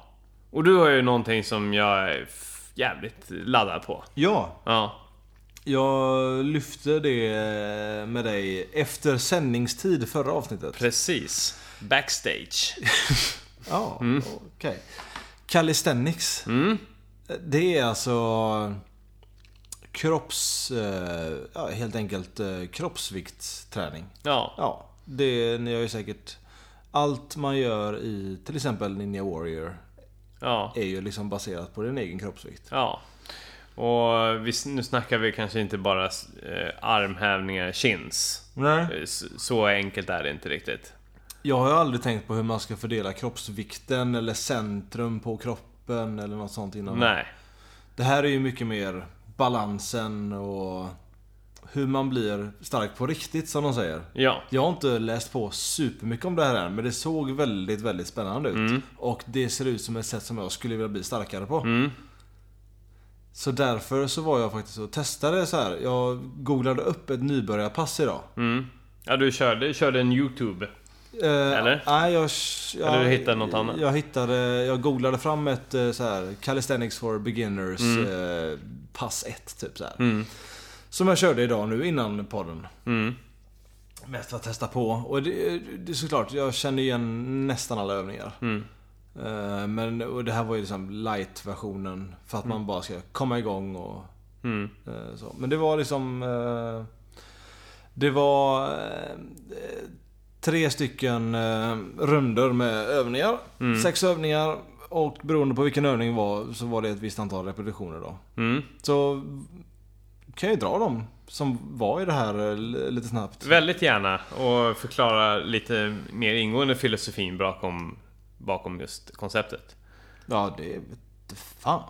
Och du har ju någonting som jag är jävligt laddad på. Ja. Ja. Jag lyfte det med dig efter sändningstid förra avsnittet. Precis. Backstage. Ja, okej. Calisthenics. Mm. Det är alltså kropps... eh, Ja, helt enkelt eh, kroppsviktsträning. Ja. Ja, det ni gör ju säkert... Allt man gör i till exempel Ninja Warrior Ja. är ju liksom baserat på din egen kroppsvikt. Ja. Och vi, nu snackar vi kanske inte bara eh, armhävningar, chins. Nej. Eh, s- Så enkelt är det inte riktigt. Jag har ju aldrig tänkt på hur man ska fördela kroppsvikten eller centrum på kroppen eller något sånt innan. Nej. Det här är ju mycket mer balansen och hur man blir stark på riktigt som de säger. Ja. Jag har inte läst på supermycket om det här än men det såg väldigt, väldigt spännande ut. Och det ser ut som ett sätt som jag skulle vilja bli starkare på. Mm. Så därför så var jag faktiskt och testade så här. Jag googlade upp ett nybörjarpass idag. Mm. Ja, du körde, körde en YouTube. Eh, Eller? Nej, jag, jag... Eller du hittade något annat? Jag hittade... Jag googlade fram ett eh, så här Calisthenics for beginners eh, pass 1 typ så. Mm. Som jag körde idag nu innan podden. Mm. Mest för att testa på. Och det, det är såklart, jag känner igen nästan alla övningar. Mm. Eh, Men och det här var ju liksom light-versionen. För att man bara ska komma igång och Mm. eh, så. Men det var liksom... eh, Det var tre stycken runder med övningar. Mm. Sex övningar. Och beroende på vilken övning var så var det ett visst antal repetitioner då. Mm. Så kan jag ju dra dem som var i det här lite snabbt. Väldigt gärna. Och förklara lite mer ingående filosofin bakom, bakom just konceptet. Ja, det vet fan.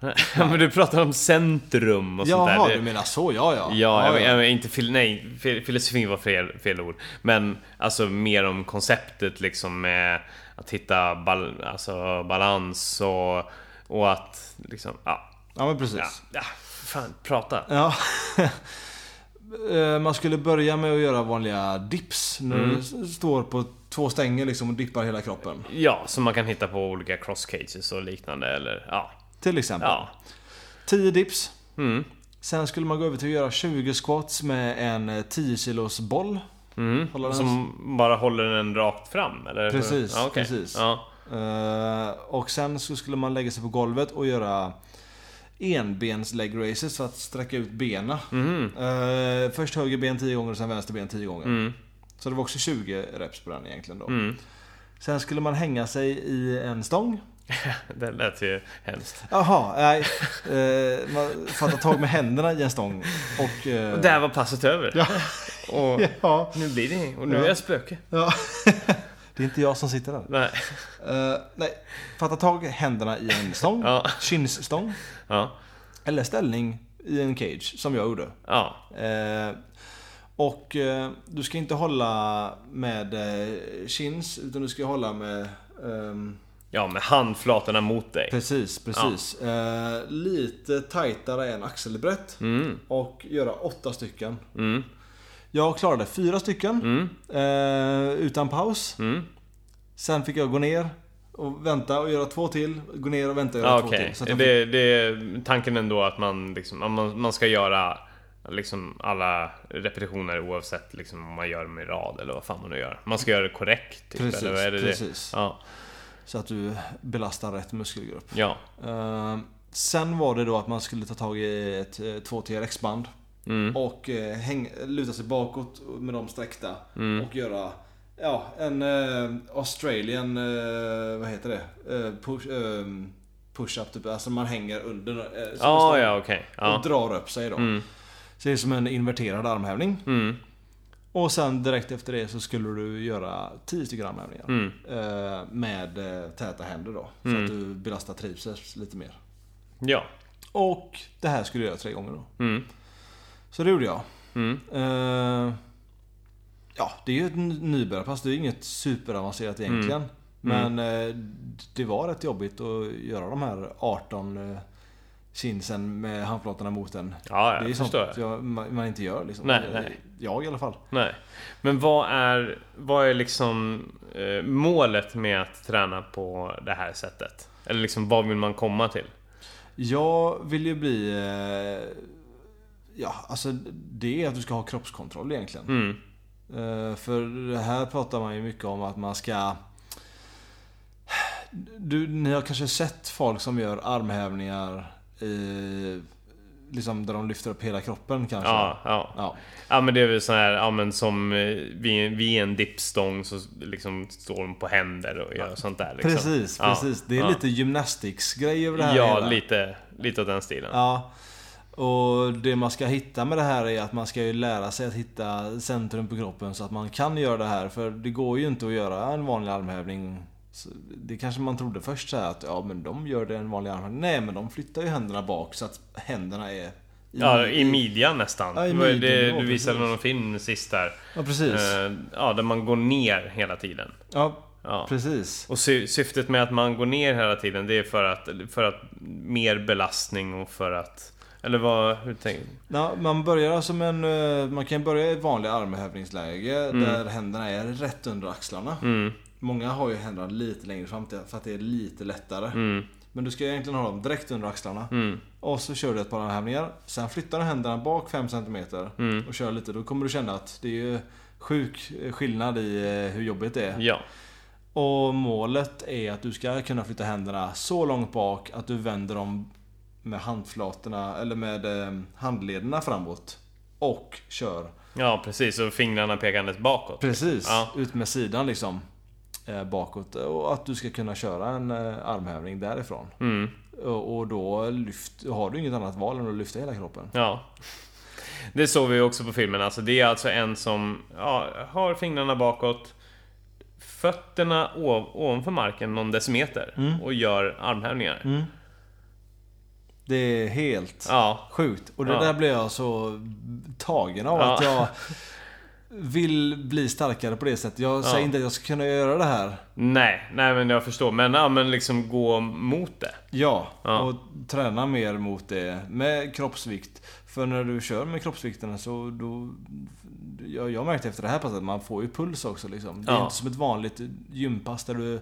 Ja, men du pratar om centrum och sånt Jaha, där. du Det- menar så? Ja, ja. Ja, jag, ja. jag, inte fil, nej, fil, filosofin var fel, fel ord. Men alltså mer om konceptet liksom med att hitta bal, alltså, balans och, och att liksom, ja, Ja, men precis. ja, ja fan, prata. Ja. Eh, Man skulle börja med att göra vanliga dips. När Mm. du står på två stänger liksom och dippar hela kroppen. Ja, som man kan hitta på olika cross cages och liknande eller ja. Till exempel. Ja. 10 dips. Mm. Sen skulle man gå över till att göra 20 squats med en eh, 10 kilos boll. Mm. Som bara håller den rakt fram eller? Precis, ja, okej. precis. Ja. Eh, Och sen så skulle man lägga sig på golvet och göra enbens leg races för att sträcka ut benen. Mhm. Eh, Först höger ben 10 gånger och sen vänster ben 10 gånger. Så det var också 20 reps på den egentligen då. Mm. Sen skulle man hänga sig i en stång. Det lät ju hemskt. Jaha, nej. Eh, man fattar tag med händerna i en stång. Och... eh, Och där var passet över. Ja. Och Ja. nu blir det Och nu Ja. är jag spöke. ja. det är inte jag som sitter där. Nej. Eh, nej, fatta tag händerna i en stång. Ja. Kinsstång. Ja. Eller ställning i en cage, som jag gjorde. Ja. Eh, och eh, du ska inte hålla med eh, chins, utan du ska hålla med... ehm, Ja, med handflatorna mot dig. precis, precis. Eh, lite tajtare än axelbrett. Mm. Och göra åtta stycken. Mm. Jag klarade fyra stycken. Mm. Eh, utan paus. Mm. Sen fick jag gå ner och vänta och göra två till. Gå ner och vänta och göra Ja, två till. Så Det, det är tanken ändå att man liksom, man, man ska göra liksom alla repetitioner oavsett liksom om man gör dem i rad eller vad fan man nu gör. Man ska göra det korrekt. Typ, Precis, eller är det precis. Det? Ja. Så att du belastar rätt muskelgrupp. Ja. Eh, sen var det då att man skulle ta tag i ett eh, 2 TRX-band. Och eh, häng, luta sig bakåt med dem sträckta. Mm. Och göra ja, en eh, Australian, eh, vad heter det? Eh, push, eh, push-up typ. Alltså man hänger under. Eh, som Ja, okej. Och Ja. drar upp sig då. Mm. Så det är som en inverterad armhävning. Mm. Och sen direkt efter det så skulle du göra 10 stycken armhävningar. Mm. Eh, med eh, täta händer då. Så Mm. att du belastar triceps lite mer. Ja. Och det här skulle jag göra tre gånger då. Mm. Så det gjorde jag. Mm. Eh, ja, det är ju ett nybörjarpass. Det är inget superavancerat egentligen. Men eh, det var rätt jobbigt att göra de här 18 eh, chinsen med handflatorna mot en. Ja, det är sånt jag, man, inte gör liksom. Nej, nej. Jag i alla fall. Nej. Men vad är, vad är liksom eh, målet med att träna på det här sättet? Eller liksom vad vill man komma till? Jag vill ju bli... Eh, ja, alltså det är att du ska ha kroppskontroll egentligen. Mm. Eh, för här pratar man ju mycket om att man ska... Du, ni har kanske sett folk som gör armhävningar i, liksom där de lyfter upp hela kroppen kanske? Ja, ja. Ja, Ja men det är väl så här, ja men som eh, vid, vid en dippstång så liksom står de på händer och gör sånt där liksom. precis, Ja, precis. Det är ja. lite gymnastics-grej över det här Ja, hela. lite, lite åt den stilen. Ja. Och det man ska hitta med det här är att man ska ju lära sig att hitta centrum på kroppen så att man kan göra det här. För det går ju inte att göra en vanlig armhävning. Så Det kanske man trodde först så här att ja men de gör det en vanlig armhävning. Nej men de flyttar ju händerna bak så att händerna är i, Ja, i midjan nästan. Ja, i ju det, midjan, ja, du visade någon film sist där. Ja precis. Eh, Ja, där man går ner hela tiden. Ja Ja. precis. Och sy syftet med att man går ner hela tiden det är för att, för att mer belastning och för att... Eller vad, hur tänker Ja, man börjar som en... eh, Man kan börja i ett vanligt armhävningsläge där händerna är rätt under axlarna. Mm, Många har ju händerna lite längre fram för att det är lite lättare. mm, Men du ska egentligen ha dem direkt under axlarna. mm, Och så kör du ett par armhävningar. Sen flyttar du händerna bak 5 cm mm. och kör lite. Då kommer du känna att det är ju sjuk skillnad i eh, hur jobbigt det är. Ja. Och målet är att du ska kunna flytta händerna så långt bak att du vänder dem med handflatorna eller med eh, handlederna framåt. Och kör Ja, precis. Och fingrarna pekandes bakåt. precis Ja. ut med sidan liksom. Eh, Bakåt. Och att du ska kunna köra en eh, armhävning därifrån. Mm, Och då lyft, har du inget annat val än att lyfta hela kroppen. ja. Det såg vi också på filmen. Alltså, det är alltså en som ja, har fingrarna bakåt. Fötterna ov ovanför marken någon decimeter. Mm. Och gör armhävningar. Det är helt Ja. sjukt. Och det Ja. där blev jag så tagen av att jag vill bli starkare på det sättet. Jag Ja. säger inte att jag ska kunna göra det här. Nej, nej men jag förstår. Men, ja, men liksom gå mot det. Ja, Ja. och träna mer mot det med kroppsvikt. För när du kör med kroppsvikterna så då... Jag, jag märkte efter det här passet att man får ju puls också liksom. Det är Ja. inte som ett vanligt gympass där du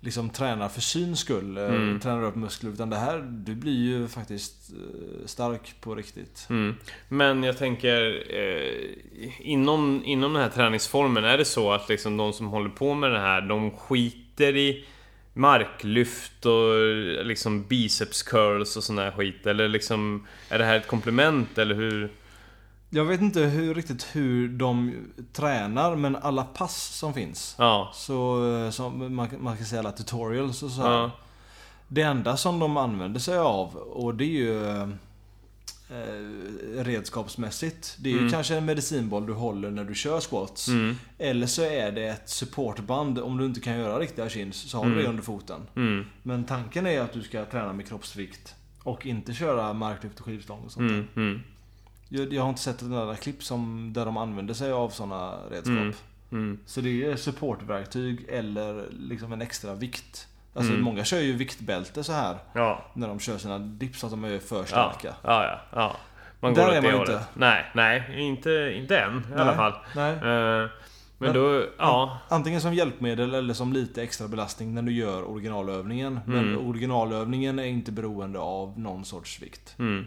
liksom tränar för syns skull. eh, Mm. Tränar upp muskler. Utan det här, du blir ju faktiskt eh, stark på riktigt. Mm. Men jag tänker eh, inom, inom den här träningsformen, är det så att liksom de som håller på med det här, de skiter i marklyft och liksom biceps curls och sån här skit? Eller liksom, är det här ett komplement eller hur? Jag vet inte hur, riktigt hur de tränar men alla pass som finns. Ja. Så eh, som man, man kan säga alla tutorials och så här. Ja. Det enda som de använder sig av och det är ju eh, redskapsmässigt. Det är ju Mm. kanske en medicinboll du håller när du kör squats. Mm. Eller så är det ett supportband. Om du inte kan göra riktiga chins så har du Mm. det under foten. Mm. Men tanken är att du ska träna med kroppsvikt. Och inte köra marklyft och skivstång och sånt där. Mm. Mm. Jag, jag har inte sett ett enda klipp som, där de använder sig av sådana redskap. Mm. Mm. Så det är supportverktyg eller liksom en extra vikt. Alltså Mm. många kör ju viktbälte så här Ja. när de kör sina dips så att de är för starka. Ja, ja, ja. Man Där går är åt man hållet. inte. Nej, nej. Inte, inte än i alla Nej. fall. Nej. Eh, men Men- då, ja. Antingen som hjälpmedel eller som lite extra belastning när du gör originalövningen. Men Mm. originalövningen är inte beroende av någon sorts vikt. Mm.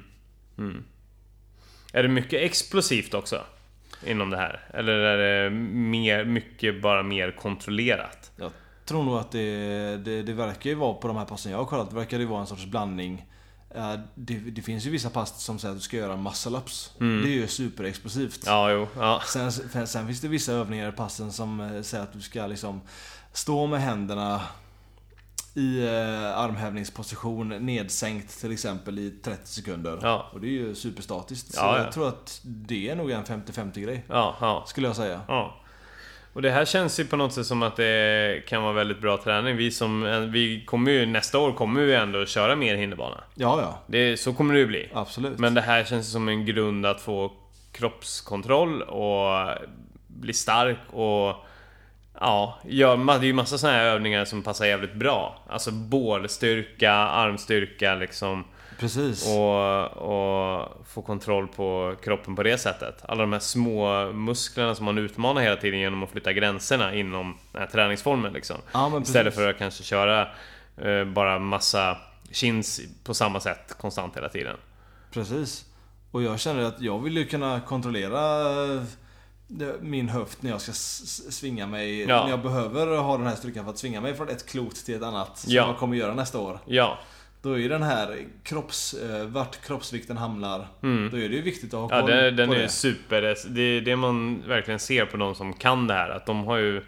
Mm. Är det mycket explosivt också? Inom det här? Eller är det mer, mycket bara mer kontrollerat? Jag tror nog att det, det, det verkar ju vara på de här passen jag har kollat, det verkar ju vara en sorts blandning. Det, det finns ju vissa pass som säger att du ska göra muscle-ups. Det är ju superexplosivt. Mm. Ja, jo. Ja. Sen, sen, sen finns det vissa övningar i passen som eh, säger att du ska liksom stå med händerna i eh, armhävningsposition nedsänkt till exempel i 30 sekunder. Ja. Och det är ju superstatiskt. Så Ja, ja. jag tror att det är nog en 50-50 grej. Skulle jag säga. Ja. Och det här känns ju på något sätt som att det kan vara väldigt bra träning. Vi som, vi kommer ju, nästa år kommer vi ändå köra mer hinderbana. Ja, ja. Det, så kommer det ju bli. Absolut. Men det här känns som en grund att få kroppskontroll och bli stark och Ja, det är ju massa såna här övningar som passar jävligt bra. Alltså bålstyrka, armstyrka liksom. Precis. Och, och få kontroll på kroppen på det sättet. Alla de här små musklerna som man utmanar hela tiden genom att flytta gränserna inom den här träningsformen liksom. Ja. Istället för att kanske köra eh, bara massa chins på samma sätt konstant hela tiden. Precis. Och jag känner att jag vill ju kunna kontrollera min höft när jag ska svinga mig. Ja. När jag behöver ha den här styrkan för att svinga mig från ett klot till ett annat. Som Ja. jag kommer göra nästa år. Ja, Då är ju den här kropps, eh, vart kroppsvikten hamnar. Då är det ju viktigt att ha ja koll det, den på är det. super. Det är det man verkligen ser på de som kan det här. Att de har ju...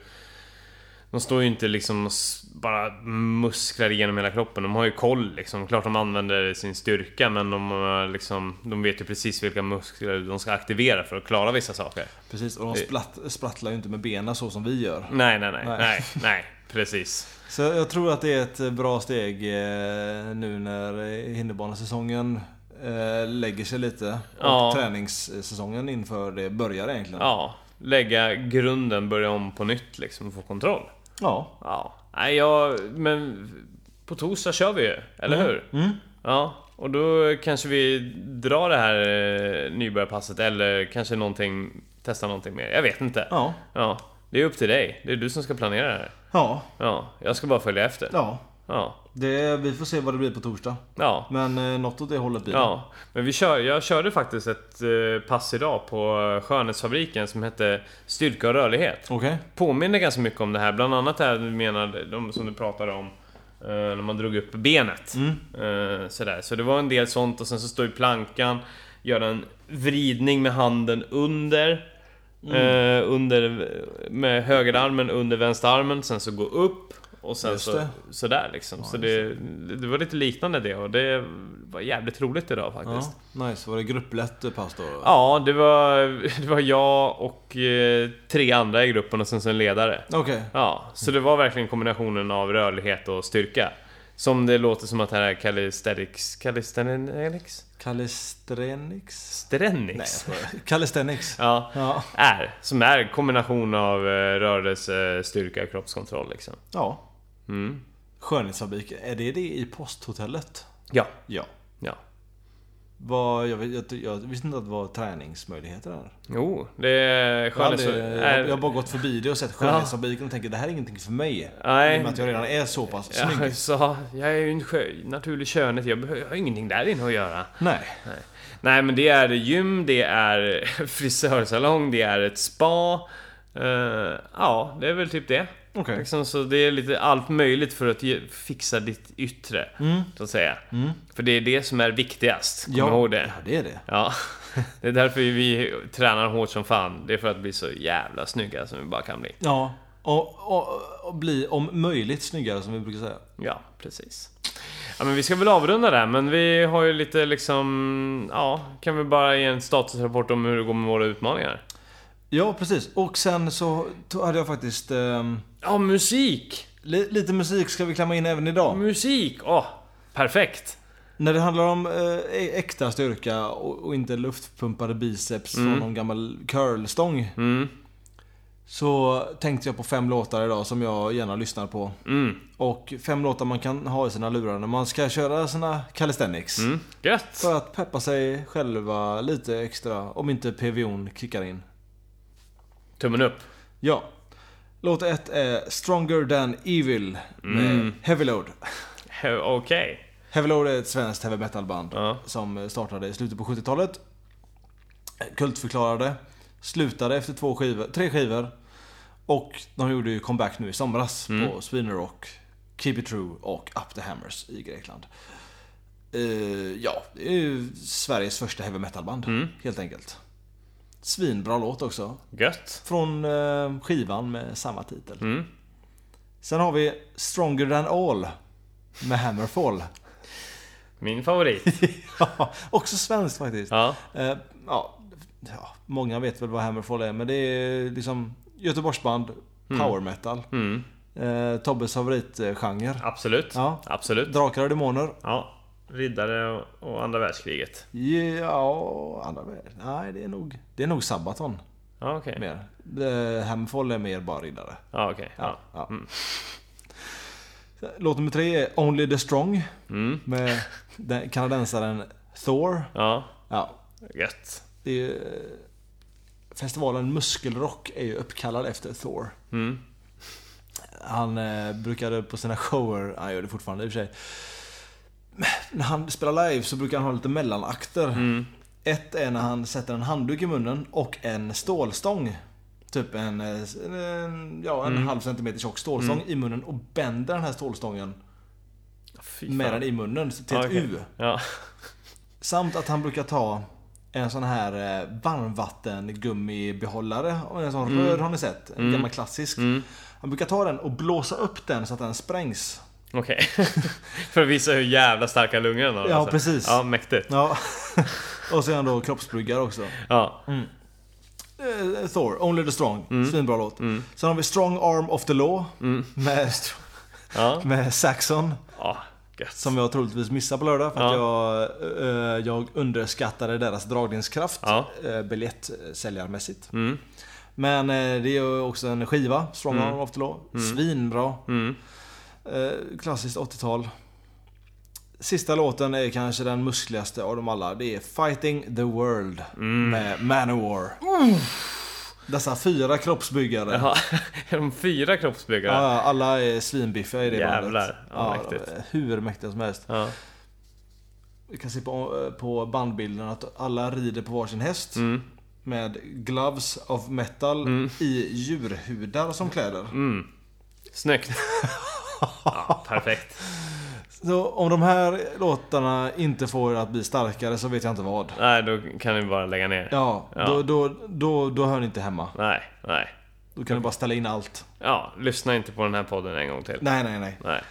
De står ju inte liksom bara musklar igenom hela kroppen. De har ju koll liksom. Klart de använder sin styrka men de, har liksom, de vet ju precis vilka muskler de ska aktivera för att klara vissa saker. Precis, och de spratt, sprattlar ju inte med benen så som vi gör. Nej, nej, nej. Nej. Nej, nej. Precis. Så jag tror att det är ett bra steg eh, nu när eh, hinderbanesäsongen eh, lägger sig lite. Och Ja. träningssäsongen inför det börjar egentligen. Ja. Lägga grunden, börja om på nytt liksom och få kontroll. Ja. Ja. Nej, jag... Men på torsdag kör vi ju, eller hur? Mm. Ja. Och då kanske vi drar det här eh, nybörjarpasset eller kanske någonting... Testa någonting mer. Jag vet inte. Ja. Ja. Det är upp till dig. Det är du som ska planera det här. Ja. Ja. Jag ska bara följa efter. Ja. Ja. Det, vi får se vad det blir på torsdag. Ja. Men eh, något åt det hållet blir. Ja, men vi kör, jag körde faktiskt ett eh, pass idag på eh, Skönhetsfabriken som hette Styrka och rörlighet. Okej. Påminner ganska mycket om det här, bland annat det här du menade, de som du pratade om eh, när man drog upp benet. Eh, sådär. Så det var en del sånt och sen så står ju plankan, göra en vridning med handen under. Eh, under med högerarmen under vänsterarmen, sen så gå upp och sen Just så, det. sådär liksom. så det, det var lite liknande det och det var jävligt roligt idag faktiskt. Ja. Nice. Var det grupplätt pass då? Ja, det var, det var jag och eh, tre andra i gruppen och sen en ledare. Okej. Ja, så det var verkligen kombinationen av rörlighet och styrka. Som det låter som att det här är calisthenics... Calisthenics? Calisthenics? Strenix? Nej. Calisthenics. Ja, Ja. är. Som är kombination av eh, rörelse, styrka och kroppskontroll liksom. Ja. Mm. Skönhetsfabrik. Är det det i posthotellet? Ja. Ja. Ja. Vad, jag, jag, jag visste inte att det var träningsmöjligheter där. Jo, det är Jag har, aldrig, skönhets... jag, jag har bara gått förbi det och sett skönhetsfabriken och tänker det här är ingenting för mig. Nej. I och med att jag redan är så pass snygg. Sa, jag är ju en skö, naturlig skönhet, jag, behöver, jag har ingenting där inne att göra. Nej. Nej men det är gym, det är frisörsalong, det är ett spa. Eh, ja, det är väl typ det. Okej. Liksom, så det är lite allt möjligt för att ge, fixa ditt yttre. Så att säga. För det är det som är viktigast. Kom ihåg det. Ja, det är det. Ja. Det är därför vi tränar hårt som fan. Det är för att bli så jävla snygga som vi bara kan bli. Ja. Och, och, och bli om möjligt snyggare som vi brukar säga. Ja, precis. Ja, men vi ska väl avrunda där, men vi har ju lite liksom... Ja, kan vi bara ge en statusrapport om hur det går med våra utmaningar? Ja, precis. Och sen så hade jag faktiskt... ehm, Ja, musik! li, lite musik ska vi klämma in även idag. Musik! Åh, perfekt! När det handlar om eh, äkta styrka och, och inte luftpumpade biceps från någon gammal curlstång. Mm, Så tänkte jag på fem låtar idag som jag gärna lyssnar på. mm, Och fem låtar man kan ha i sina lurar när man ska köra sina calisthenics. mm. Gött! För att peppa sig själva lite extra om inte PVO'n kickar in. Tummen upp. Ja. Låt ett är Stronger Than Evil med Mm. Heavy Load. He- Okej. Heavy Load är ett svenskt heavy metal band Ja. som startade i slutet på 70-talet. Kultförklarade. Slutade efter två skivor, tre skivor. Och de gjorde ju comeback nu i somras Mm. på Sweden Rock, Keep It True och Up The Hammers i Grekland. Eh, ja, det är ju Sveriges första heavy metal-band. Mm. Helt enkelt. Svinbra låt också. Gött. Från eh, skivan med samma titel. Mm. Sen har vi Stronger than all. Med Hammerfall. Min favorit. Ja, också svenskt faktiskt. Ja. Eh, ja, ja, många vet väl vad Hammerfall är, men det är liksom Göteborgsband, power metal. Mm. Eh, Tobbes favoritgenre. Absolut. Ja. Absolut. Drakar och demoner. Ja. Riddare och, andra världskriget. Ja, andra värld. Nej, det är nog, det är nog Sabaton Ja, okej. mer. Eh, Hammerfall är mer bara riddare. Ja, okej. Ja. Ja. Mm. Låt nummer tre är Only the Strong. Mm. Med den kanadensaren Thor. Ja. Ja, Gött. ju- festivalen Muskelrock är ju uppkallad efter Thor. Mm. Han eh, brukade på sina shower, han gör det fortfarande i och för sig. När han spelar live så brukar han ha lite mellanakter. Mm. Ett är när han sätter en handduk i munnen och en stålstång. Typ en, eh, en, ja, en Mm. halv centimeter tjock stålstång i munnen och bänder den här stålstången med den i munnen till ett okej. U. Ja. Samt att han brukar ta en sån här eh, varmvattengummibehållare och en sån Mm. röd har ni sett? En Mm. gammal klassisk. Mm. Han brukar ta den och blåsa upp den så att den sprängs. Okej. För att visa hur jävla starka lungor den har. Ja, alltså. precis. Ja, mäktigt. Ja. och han då kroppsbryggare också. Ja. Eh, Thor, Only the Strong. Mm. Svinbra låt. Sen har vi Strong Arm of the Law. Med, Ja. med Saxon. Ja. Gött. Som jag troligtvis missar på lördag för att Ja. jag, eh, jag underskattade deras dragningskraft Ja. eh, biljettsäljarmässigt. Mm. Men det är ju också en skiva, Strong Mm. Arm of the Law. Svinbra. Mm. Eh, klassiskt 80-tal. Sista låten är kanske den muskligaste av dem alla. Det är Fighting the World Mm. med Manowar. Dessa fyra kroppsbyggare. Jaha. De fyra kroppsbyggare? Ja, alla är svinbiffiga i det Jävlar. bandet. Ja, de mäktigt. hur mäktiga som helst. Ja. Vi kan se på, på bandbilden att alla rider på varsin häst. Mm. Med gloves of metal i djurhudar som kläder. Mm. Snyggt. Ja, perfekt. Så om de här låtarna inte får att bli starkare så vet jag inte vad. Nej, då kan ni bara lägga ner. Ja, Ja. Då, då, då, då hör ni inte hemma. Nej, nej. Då kan du bara ställa in allt. Ja, lyssna inte på den här podden en gång till. Nej, nej, nej. Nej.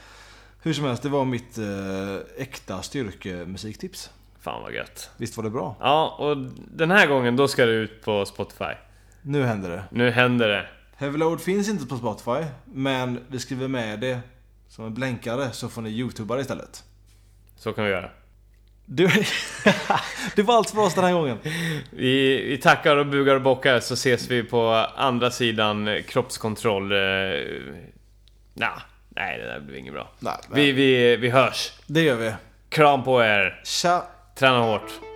Hur som helst, det var mitt eh, äkta styrkemusiktips. Fan vad gött. Visst var det bra? Ja, och den här gången då ska det ut på Spotify. Nu händer det. Nu händer det. Heavy Load finns inte på Spotify, men vi skriver med det som en blänkare så får ni youtuba istället. Så kan vi göra. Du, det var allt för oss den här gången. Vi, vi tackar och bugar och bockar så ses vi på andra sidan kroppskontroll. Eh, nah, nej, det där blir inget bra. Nej, Vi, vi, vi hörs. Det gör vi. Kram på er. Tja! Träna hårt.